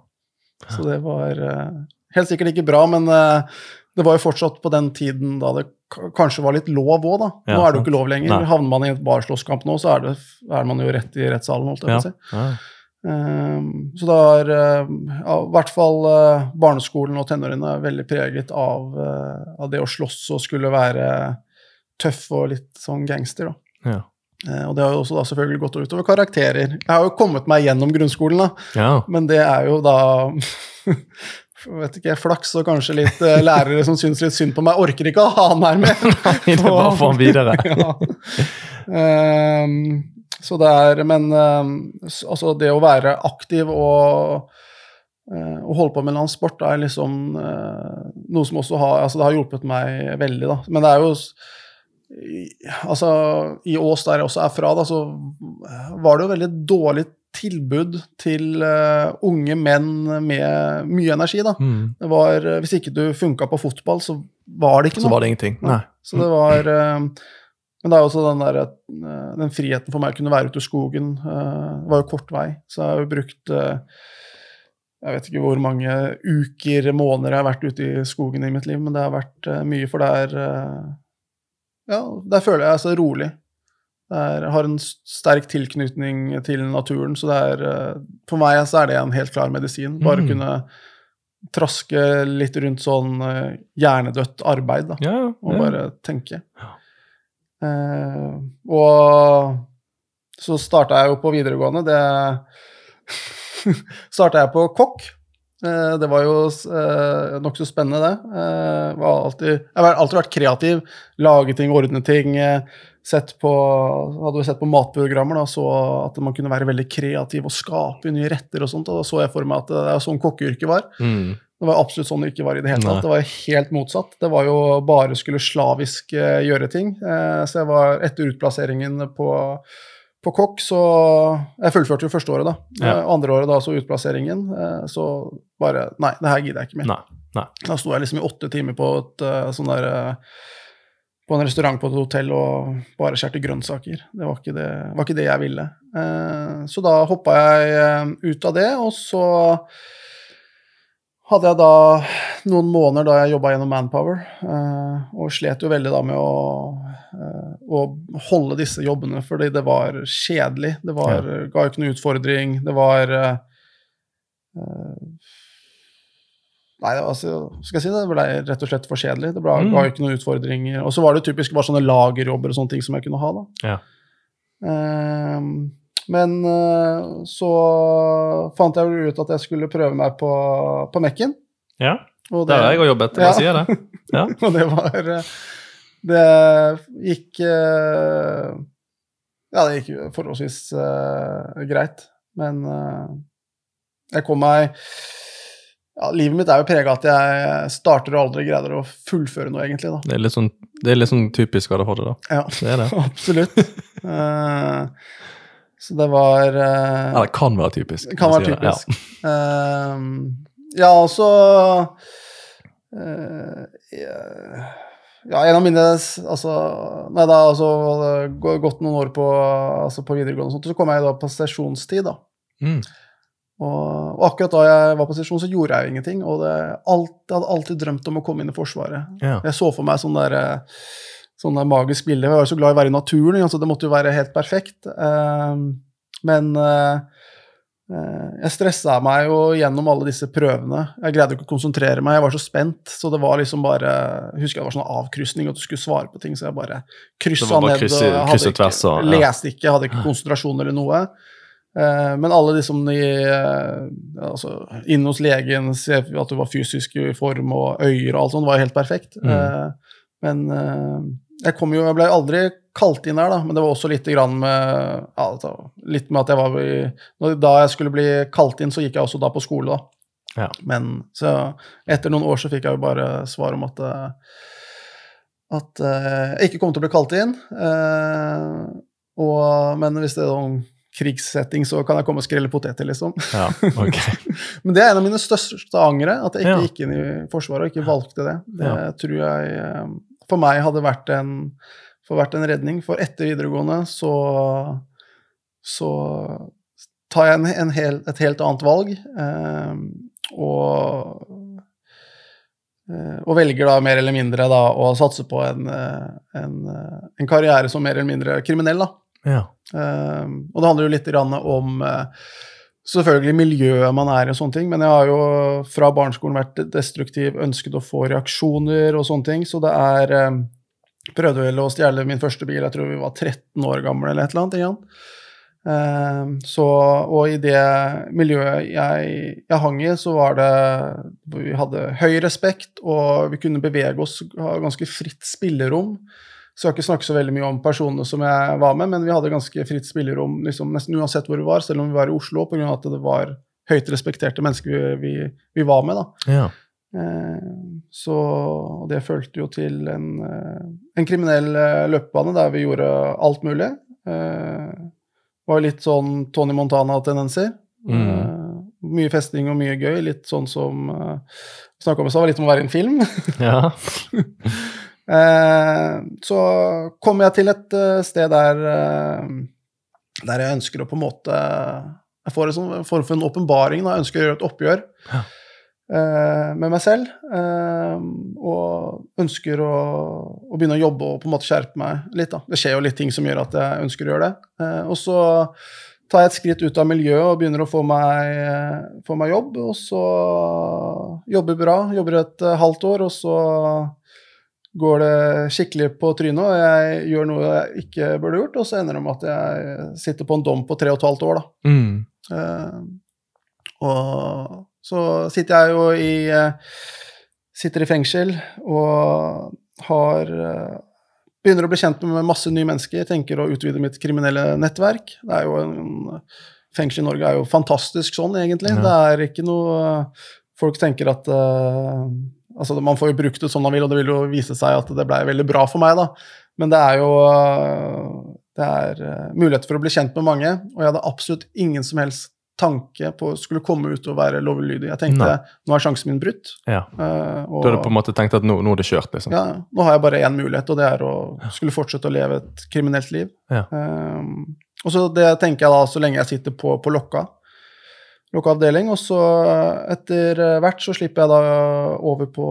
Speaker 2: Så det var helt sikkert ikke bra, men det var jo fortsatt på den tiden da det kanskje var litt lov òg, da.
Speaker 1: Ja,
Speaker 2: nå er det jo ikke lov lenger.
Speaker 1: Nei.
Speaker 2: Havner man i et barslåsskamp nå, så er, det, er man jo rett i rettssalen, holdt jeg
Speaker 1: Ja.
Speaker 2: på å si. Ehm, så da er eh, ja, i hvert fall eh, barneskolen og tenårene veldig preget av, eh, av det å slåss og skulle være tøff og litt sånn gangster. da.
Speaker 1: Ja.
Speaker 2: Og det har jo også da selvfølgelig gått utover karakterer. Jeg har jo kommet meg gjennom grunnskolen, da,
Speaker 1: ja.
Speaker 2: men det er jo da vet ikke, flaks og kanskje litt uh, lærere som syns litt synd på meg. Orker ikke å ha han her med.
Speaker 1: Det er bare å få han videre.
Speaker 2: ja. Ehm, så det er Men ehm, altså det å være aktiv og, å holde på med en eller annen sport er liksom eh, noe som også har Altså det har hjulpet meg veldig, da. Men det er jo Altså, i Ås, der jeg også er fra, da, så var det jo veldig dårlig tilbud til eh, unge menn med mye energi, da.
Speaker 1: Mm.
Speaker 2: Det var, eh, hvis ikke du funka på fotball, så var det ikke
Speaker 1: Så
Speaker 2: noe.
Speaker 1: var det ingenting. Nei.
Speaker 2: Så det var eh, Men det er også den, der, eh, den friheten for meg å kunne være ute i skogen. eh, Det var jo kort vei, så jeg har jo brukt eh, Jeg vet ikke hvor mange uker, måneder jeg har vært ute i skogen i mitt liv, men det har vært eh, mye, for det er Ja, der føler jeg meg så rolig. Jeg har en sterk tilknytning til naturen, så det er eh, For meg så er det en helt klar medisin. Bare
Speaker 1: Mm.
Speaker 2: kunne traske litt rundt sånn eh, hjernedødt arbeid, da
Speaker 1: Ja,
Speaker 2: og bare tenke.
Speaker 1: Ja.
Speaker 2: Eh, og så starta jeg jo på videregående. Det starta jeg på kokk. Eh, det var jo eh, nokså spennende, det. Var alltid, jeg har alltid vært kreativ. Lage ting, ordne ting. Sett på, hadde jo sett på matprogrammer da, så at man kunne være veldig kreativ og skape nye retter og sånt. Og da så jeg for meg at det er sånn kokkeyrket var.
Speaker 1: Mm.
Speaker 2: Det var absolutt sånn det ikke var i det hele tatt.
Speaker 1: Nei.
Speaker 2: Det var helt motsatt. Det var jo bare skulle slavisk eh, gjøre ting. Eh, så jeg var etter utplasseringen på, på kokk, så Jeg fullførte jo første året, da.
Speaker 1: Ja.
Speaker 2: Eh, andre året da så utplasseringen. Så bare Nei, det her gidder jeg ikke mer.
Speaker 1: Nei. Nei.
Speaker 2: Da sto jeg liksom i åtte timer på et sånn der på en restaurant på et hotell og bare skjærte grønnsaker. Det var ikke det, var ikke det jeg ville. Så da hoppa jeg ut av det, og så hadde jeg da noen måneder da jeg jobba gjennom Manpower, eh, og slet jo veldig da med å, eh, å holde disse jobbene, fordi det var kjedelig. Det var, ga jo ikke noe utfordring. Det var eh, Nei, det var, altså- skal jeg si det, det ble rett og slett for kjedelig. Det ble,
Speaker 1: Mm.
Speaker 2: ga ikke noen utfordringer. Og så var det typisk bare sånne lagerjobber og sånne ting som jeg kunne ha, da.
Speaker 1: Ja.
Speaker 2: Ehm, men eh, så fant jeg vel ut at jeg skulle prøve meg på, på Mekken.
Speaker 1: Ja,
Speaker 2: Og
Speaker 1: der har jeg òg jobbet. Jeg
Speaker 2: Ja.
Speaker 1: sier det. Ja.
Speaker 2: og det var eh, Det gikk eh, ja, det gikk forholdsvis uh, greit. Men uh, jeg kom meg ja, Livet mitt er jo prega av at jeg starter og aldri greier å fullføre noe, egentlig. da.
Speaker 1: Det er litt sånn, det er litt sånn typisk ADHD, da.
Speaker 2: Ja,
Speaker 1: Det er det.
Speaker 2: absolutt. Eh, så det var Ja,
Speaker 1: det kan være typisk.
Speaker 2: Det kan være
Speaker 1: typisk. det.
Speaker 2: typisk. Ehm, ja, og så eh, Ja, en av mine Altså Nei, da altså gått noen år på, altså på videregående, sånt, så kom jeg da på sesjonstid, da.
Speaker 1: Mm.
Speaker 2: Og, og akkurat da jeg var på sesjon, så gjorde jeg jo ingenting. Og det, alt, jeg hadde alltid drømt om å komme inn i Forsvaret.
Speaker 1: Ja.
Speaker 2: Jeg så for meg sånn der, eh, sånn magisk bilde. Jeg var så glad i å være i naturen, altså det måtte jo være helt perfekt. Ehm, men eh, eh, jeg stressa meg jo gjennom alle disse prøvene. Jeg greide ikke å konsentrere meg, jeg var så spent. Så det var liksom bare Jeg husker det var sånn avkrysning, at du skulle svare på ting, så jeg bare kryssa ned.
Speaker 1: kryss
Speaker 2: og jeg hadde ikke-
Speaker 1: ja.
Speaker 2: Leste ikke, hadde ikke konsentrasjon eller noe. Eh, Men alle de som i, eh, altså, Inn hos legen, ser at du var fysisk i form, og øyer og alt sånt, var helt perfekt.
Speaker 1: Mm.
Speaker 2: Men jeg kom jo, jeg ble aldri kalt inn her, da, men det var også litt, grann med, ja, altså, litt med at jeg var i Da jeg skulle bli kalt inn, så gikk jeg også da på skole, da.
Speaker 1: Ja.
Speaker 2: Men så etter noen år så fikk jeg jo bare svar om at eh, at eh, jeg ikke kom til å bli kalt inn. eh, og, men hvis det er noen krigssetting, så kan jeg komme og skrelle poteter, liksom.
Speaker 1: ja, okay.
Speaker 2: Men det er en av mine største angre, at jeg ikke
Speaker 1: Ja.
Speaker 2: gikk inn i Forsvaret og ikke valgte det. Det tror jeg for meg hadde vært en, for vært en redning. For etter videregående så, så tar jeg en, en hel, et helt annet valg. Eh, og, og velger da mer eller mindre da å satse på en, eh, en, eh, en karriere som mer eller mindre kriminell. da.
Speaker 1: Ja.
Speaker 2: Eh, og det handler jo litt grann om eh, selvfølgelig miljøet man er i og sånne ting, men jeg har jo fra barneskolen vært destruktiv, ønsket å få reaksjoner og sånne ting, så det er eh, Prøvde vel å stjele min første bil, jeg tror vi var 13 år gamle eller et eller annet. igjen. Eh, så, og i det miljøet jeg, jeg hang i, så var det Vi hadde høy respekt, og vi kunne bevege oss, ha ganske fritt spillerom. Skal ikke snakke så veldig mye om personene som jeg var med, men vi hadde ganske fritt spillerom liksom, nesten uansett hvor vi var, selv om vi var i Oslo, pga. at det var høyt respekterte mennesker vi, vi, vi var med. da.
Speaker 1: ja.
Speaker 2: Eh, så det førte jo til en, eh, en kriminell eh, løpebane der vi gjorde alt mulig. Det var litt sånn Tony Montana-tendenser.
Speaker 1: Mm.
Speaker 2: Mye festing og mye gøy. Litt sånn som snakka om i stad, var litt om å være i en film.
Speaker 1: ja.
Speaker 2: Eh, så kommer jeg til et eh, sted der, eh, der jeg ønsker å på en måte Jeg får en sånn form for en åpenbaring. Jeg ønsker å gjøre et oppgjør
Speaker 1: Ja.
Speaker 2: med meg selv. og ønsker å, å begynne å jobbe og på en måte skjerpe meg litt. da. Det skjer jo litt ting som gjør at jeg ønsker å gjøre det. Og så tar jeg et skritt ut av miljøet og begynner å få meg, få meg jobb. Og så jobber bra, jobber et halvt år, og så går det skikkelig på trynet, og jeg gjør noe jeg ikke burde gjort, og så ender det med at jeg sitter på en dom på tre og et halvt år, da.
Speaker 1: Mm.
Speaker 2: Uh, og så sitter jeg jo i uh, Sitter i fengsel og har uh, Begynner å bli kjent med masse nye mennesker, tenker å utvide mitt kriminelle nettverk. Det er jo en Fengsel i Norge er jo fantastisk sånn, egentlig.
Speaker 1: Ja.
Speaker 2: Det er ikke noe Folk tenker at Altså, man får jo brukt det som man vil, og det vil jo vise seg at det ble veldig bra for meg, da. Men det er jo eh, Det er eh, muligheter for å bli kjent med mange, og jeg hadde absolutt ingen som helst tanke på å skulle komme ut og være lovlydig. Jeg tenkte
Speaker 1: Nei.
Speaker 2: nå er sjansen min brutt.
Speaker 1: ja.
Speaker 2: eh, og,
Speaker 1: Du hadde på en måte tenkt at nå, nå er det kjørt, liksom?
Speaker 2: ja, nå har jeg bare én mulighet, og det er å skulle fortsette å leve et kriminelt liv.
Speaker 1: Ja.
Speaker 2: Um, og så det tenker jeg da så lenge jeg sitter på, på lokka, lokka avdeling, og så etter hvert så slipper jeg da over på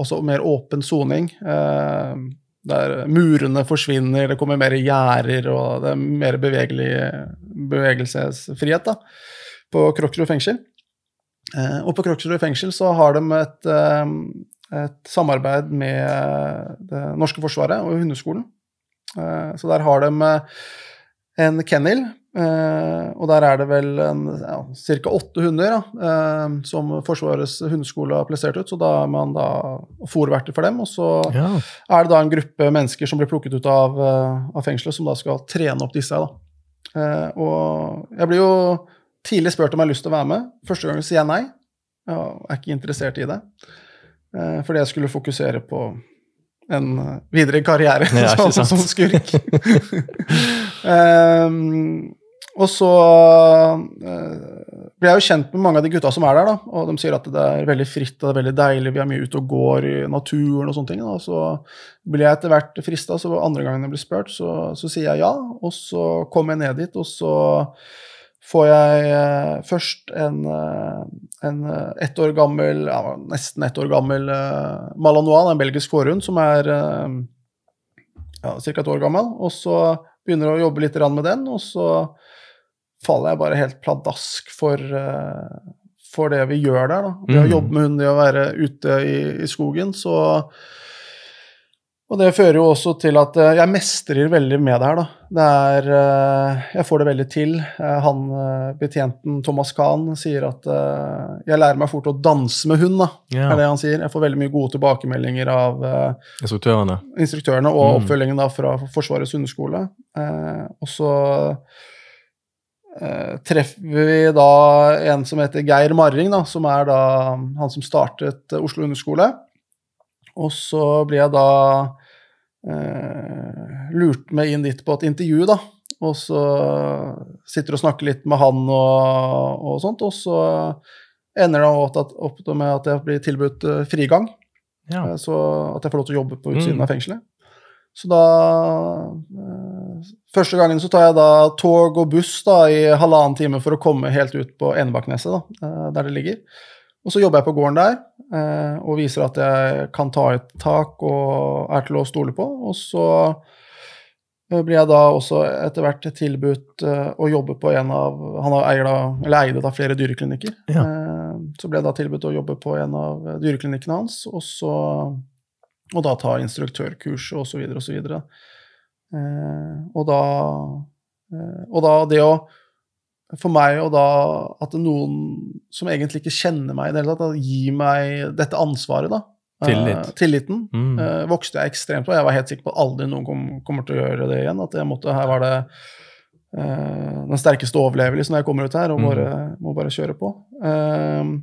Speaker 2: også mer åpen soning. Eh, der murene forsvinner, det kommer mer gjerder, og det er mer bevegelig bevegelsesfrihet da, på Kroksrud fengsel. Eh, og på Kroksrud fengsel så har de et, eh, et samarbeid med det norske forsvaret og hundeskolen. Eh, så der har de eh, en kennel, eh, og der er det vel ja, ca. åtte hunder da, eh, som Forsvarets hundeskole har plassert ut. Så da er man da fòrverter for dem, og så
Speaker 1: Ja.
Speaker 2: er det da en gruppe mennesker som blir plukket ut av, eh, av fengselet, som da skal trene opp disse. da. Eh, og jeg blir jo tidlig spurt om jeg har lyst til å være med. Første gang sier jeg nei. Jeg er ikke interessert i det. Eh, fordi jeg skulle fokusere på en eh, videre karriere som, som skurk. um, og så eh, ble jeg jo kjent med mange av de gutta som er der, da, og de sier at det er veldig fritt og det er veldig deilig, vi er mye ute og går i naturen og sånne ting. Da. Så blir jeg etter hvert frista, så andre gangen jeg blir spurt, så, så sier jeg ja, og så kommer jeg ned dit, og så får jeg eh, først en, eh, en ett år gammel, ja, nesten ett år gammel Malanois, en belgisk forhund, som er ja, ca. et år gammel, og så begynner jeg å jobbe litt med den, og så faller jeg bare helt pladask for, eh, for det vi gjør der. Da. Det å
Speaker 1: Mm.
Speaker 2: jobbe med hund, det å være ute i, i skogen, så Og det fører jo også til at eh, jeg mestrer veldig med det her, da. Det er eh, Jeg får det veldig til. Han betjenten Thomas Kahn sier at jeg lærer meg fort å danse med hund, da.
Speaker 1: Ja.
Speaker 2: Er det han sier. Jeg får veldig mye gode tilbakemeldinger av
Speaker 1: Instruktørene.
Speaker 2: instruktørene og
Speaker 1: Mm.
Speaker 2: oppfølgingen da fra Forsvarets hundeskole. Og så eh, treffer vi da en som heter Geir Marring, da, som er da han som startet eh, Oslo underskole. Og så blir jeg da eh, lurt med inn dit på et intervju, da. Og så sitter og snakker litt med han og, og sånt, og så ender det opp med at jeg blir tilbudt frigang.
Speaker 1: Ja.
Speaker 2: Så at jeg får lov til å jobbe på utsiden
Speaker 1: Mm.
Speaker 2: av fengselet. Så da Første gangen så tar jeg da tog og buss da i halvannen time for å komme helt ut på Enebakkneset, eh, der det ligger. Og så jobber jeg på gården der eh, og viser at jeg kan ta et tak og er til å stole på. Og så eh, blir jeg da også etter hvert tilbudt å jobbe på en av Han eller eide da flere dyreklinikker.
Speaker 1: Ja.
Speaker 2: Så ble jeg da tilbudt å jobbe på en av dyreklinikkene hans, og, så, og da ta instruktørkurs og så videre og så videre. Og da eh, Og da det å For meg og da at noen som egentlig ikke kjenner meg i det hele tatt, gir meg dette ansvaret, da. Eh,
Speaker 1: Tillit.
Speaker 2: tilliten
Speaker 1: Mm.
Speaker 2: eh, vokste jeg ekstremt på. Jeg var helt sikker på at aldri noen kom, kommer til å gjøre det igjen. At jeg måtte, her var det Uh, den sterkeste overlevelsen når jeg kommer ut her, og
Speaker 1: Mm.
Speaker 2: bare, må bare kjøre på. Uh,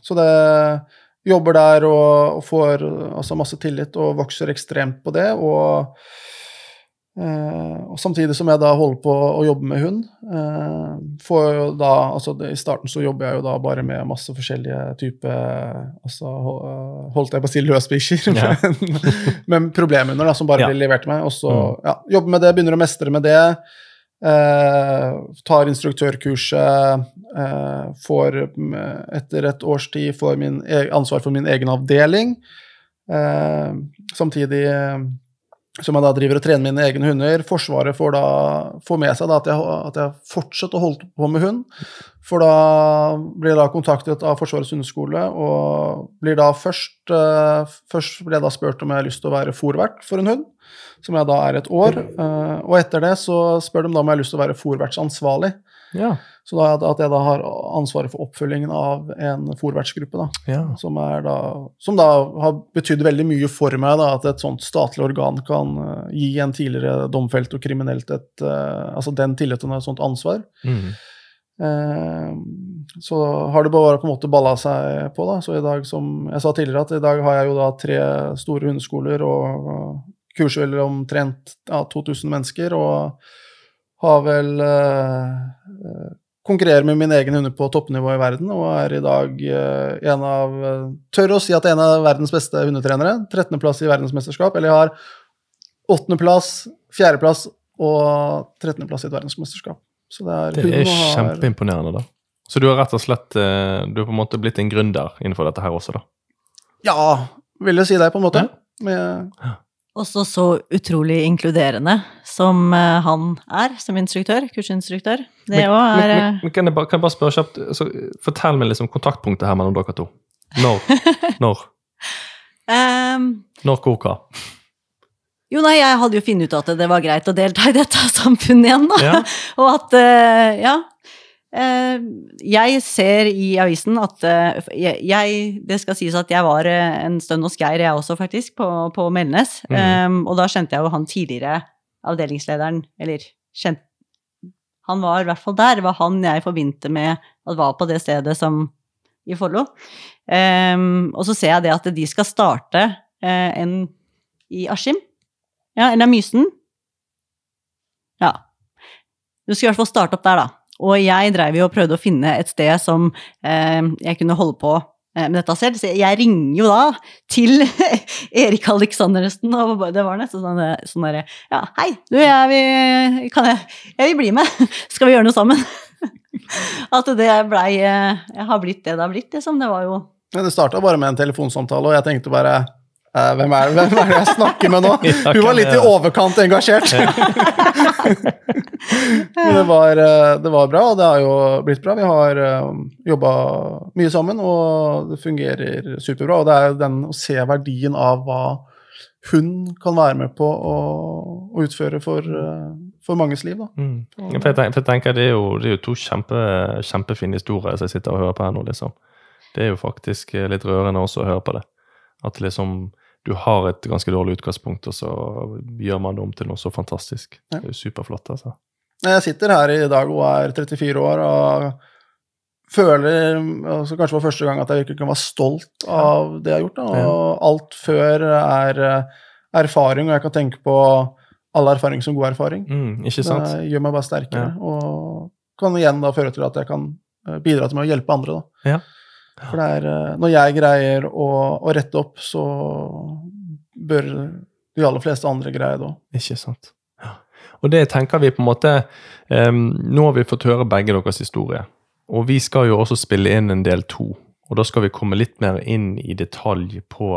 Speaker 2: så det jobber der og, og får altså, masse tillit og vokser ekstremt på det. Og, eh, og samtidig som jeg da holder på å jobbe med hund, eh, får jo da altså I starten så jobber jeg jo da bare med masse forskjellige typer altså, ho- Holdt jeg på å si løsbikkjer,
Speaker 1: Ja.
Speaker 2: men problemhunder da, som bare
Speaker 1: Ja.
Speaker 2: blir levert til meg. Og så
Speaker 1: Mm.
Speaker 2: ja, jobber med det, begynner å mestre med det. Eh, tar instruktørkurset, eh, får etter et års tid får min e ansvar for min egen avdeling. Eh, samtidig eh, som jeg da driver og trener mine egne hunder. Forsvaret får da får med seg at, jeg, at jeg fortsetter å holde på med hund. For da blir jeg da kontaktet av Forsvarets hundeskole, og blir da først uh, Først blir jeg da spurt om jeg har lyst til å være fòrvert for en hund, som jeg da er et år. Uh, og etter det så spør de da om jeg har lyst til å være fòrvertsansvarlig.
Speaker 1: Ja.
Speaker 2: Så da at jeg da har ansvaret for oppfølgingen av en forvertsgruppe, da.
Speaker 1: ja.
Speaker 2: Som, er da, som da har betydd veldig mye for meg, da, at et sånt statlig organ kan eh, gi en tidligere domfelt og kriminelt et, eh, altså den tilliten og et sånt ansvar.
Speaker 1: Mm.
Speaker 2: Eh, så har det bare på en måte balla seg på, da. Så i dag, som jeg sa tidligere, at i dag har jeg jo da tre store hundeskoler og kurser vel omtrent ja, 2000 mennesker, og har vel eh, konkurrerer med mine egne hunder på toppnivå i verden, og er i dag eh, en av eh, Tør å si at jeg er en av verdens beste hundetrenere. 13.-plass i verdensmesterskap. Eller jeg har 8.-plass, 4.-plass og 13.-plass i et verdensmesterskap. Så det er,
Speaker 1: Det er
Speaker 2: har-
Speaker 1: kjempeimponerende, da. Så du har rett og slett eh, Du har på en måte blitt en gründer innenfor dette her også, da?
Speaker 2: Ja, vil jeg si det, på en måte.
Speaker 1: Ja.
Speaker 2: Med,
Speaker 3: Også så utrolig inkluderende som eh, han er som instruktør, kursinstruktør. Det òg er
Speaker 1: men,
Speaker 3: eh,
Speaker 1: men, kan, jeg bare, kan jeg bare spørre kjapt så, Fortell meg liksom kontaktpunktet her mellom dere to. Når? Når?
Speaker 3: um,
Speaker 1: Når, hvor, hva?
Speaker 3: Jo, nei, jeg hadde jo funnet ut at det var greit å delta i dette samfunnet igjen, da.
Speaker 1: Ja.
Speaker 3: Og at, uh, ja Jeg ser i avisen at eh, jeg, Det skal sies at jeg var eh, en stund hos Geir, jeg også, faktisk, på, på Melnes.
Speaker 1: Mm.
Speaker 3: Em, og da kjente jeg jo han tidligere avdelingslederen, eller kjent han var i hvert fall der. Det var han jeg forbindte med at var på det stedet som i Follo. Um, og så ser jeg det at de skal starte uh, en i Askim. Ja, eller Mysen. Ja. Du skal i hvert fall starte opp der, da. Og jeg dreiv jo og prøvde å finne et sted som eh, jeg kunne holde på Eh, med dette selv. Så jeg ringer jo da til Erik Aleksandersen, og det var nesten sånn, sånn derre Ja, hei, du, jeg vil, kan jeg, jeg vil bli med. Skal vi gjøre noe sammen? At det blei eh, Jeg har blitt det det har blitt, liksom. Det var jo
Speaker 2: ja, Det starta bare med en telefonsamtale, og jeg tenkte bare hvem er, hvem er, det jeg snakker med nå? Hun var litt i overkant engasjert. Men det var, eh, det var, bra, og det har jo blitt bra. Vi har eh, jobba mye sammen, og det fungerer superbra. Og det er jo den å se verdien av hva hun kan være med på å, å utføre for, for, manges liv. Da.
Speaker 1: Mm. For, jeg tenker, for jeg tenker, det er jo, det er jo to kjempe, kjempefine historier som jeg sitter og hører på her nå, liksom. Det er jo faktisk litt rørende også å høre på det. At liksom du har et ganske dårlig utgangspunkt, og så gjør man det om til noe så fantastisk. Ja. Det er jo superflott, altså.
Speaker 2: Jeg sitter her i dag og er 34 år og føler altså kanskje for første gang at jeg virkelig kan være stolt av det jeg har gjort. Da. Og alt før er erfaring, og jeg kan tenke på all erfaring som god erfaring.
Speaker 1: Mm, ikke sant?
Speaker 2: Det gjør meg bare sterkere, ja. og kan igjen da føre til at jeg kan eh, bidra til å hjelpe andre.
Speaker 1: da. Ja.
Speaker 2: For det er eh, Når jeg greier å, å rette opp, så bør de aller fleste andre greie det òg.
Speaker 1: Ikke sant. Ja. Og det tenker vi på en måte um, Nå har vi fått høre begge deres historie. Og vi skal jo også spille inn en del to. Og da skal vi komme litt mer inn i detalj på,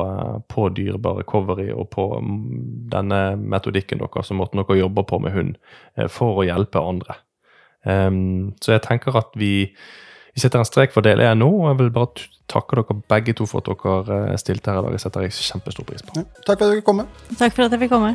Speaker 1: på dyrebar recovery og på mm, denne metodikken deres og måten dere jobber på med hund eh, for å hjelpe andre. Um, så jeg tenker at vi vi setter en strek for del én nå, og jeg vil bare takke dere begge to for at dere eh, stilte her i dag. Jeg setter jeg kjempestor pris på.
Speaker 2: Ja, takk for at dere
Speaker 3: kom. Takk for at jeg fikk komme.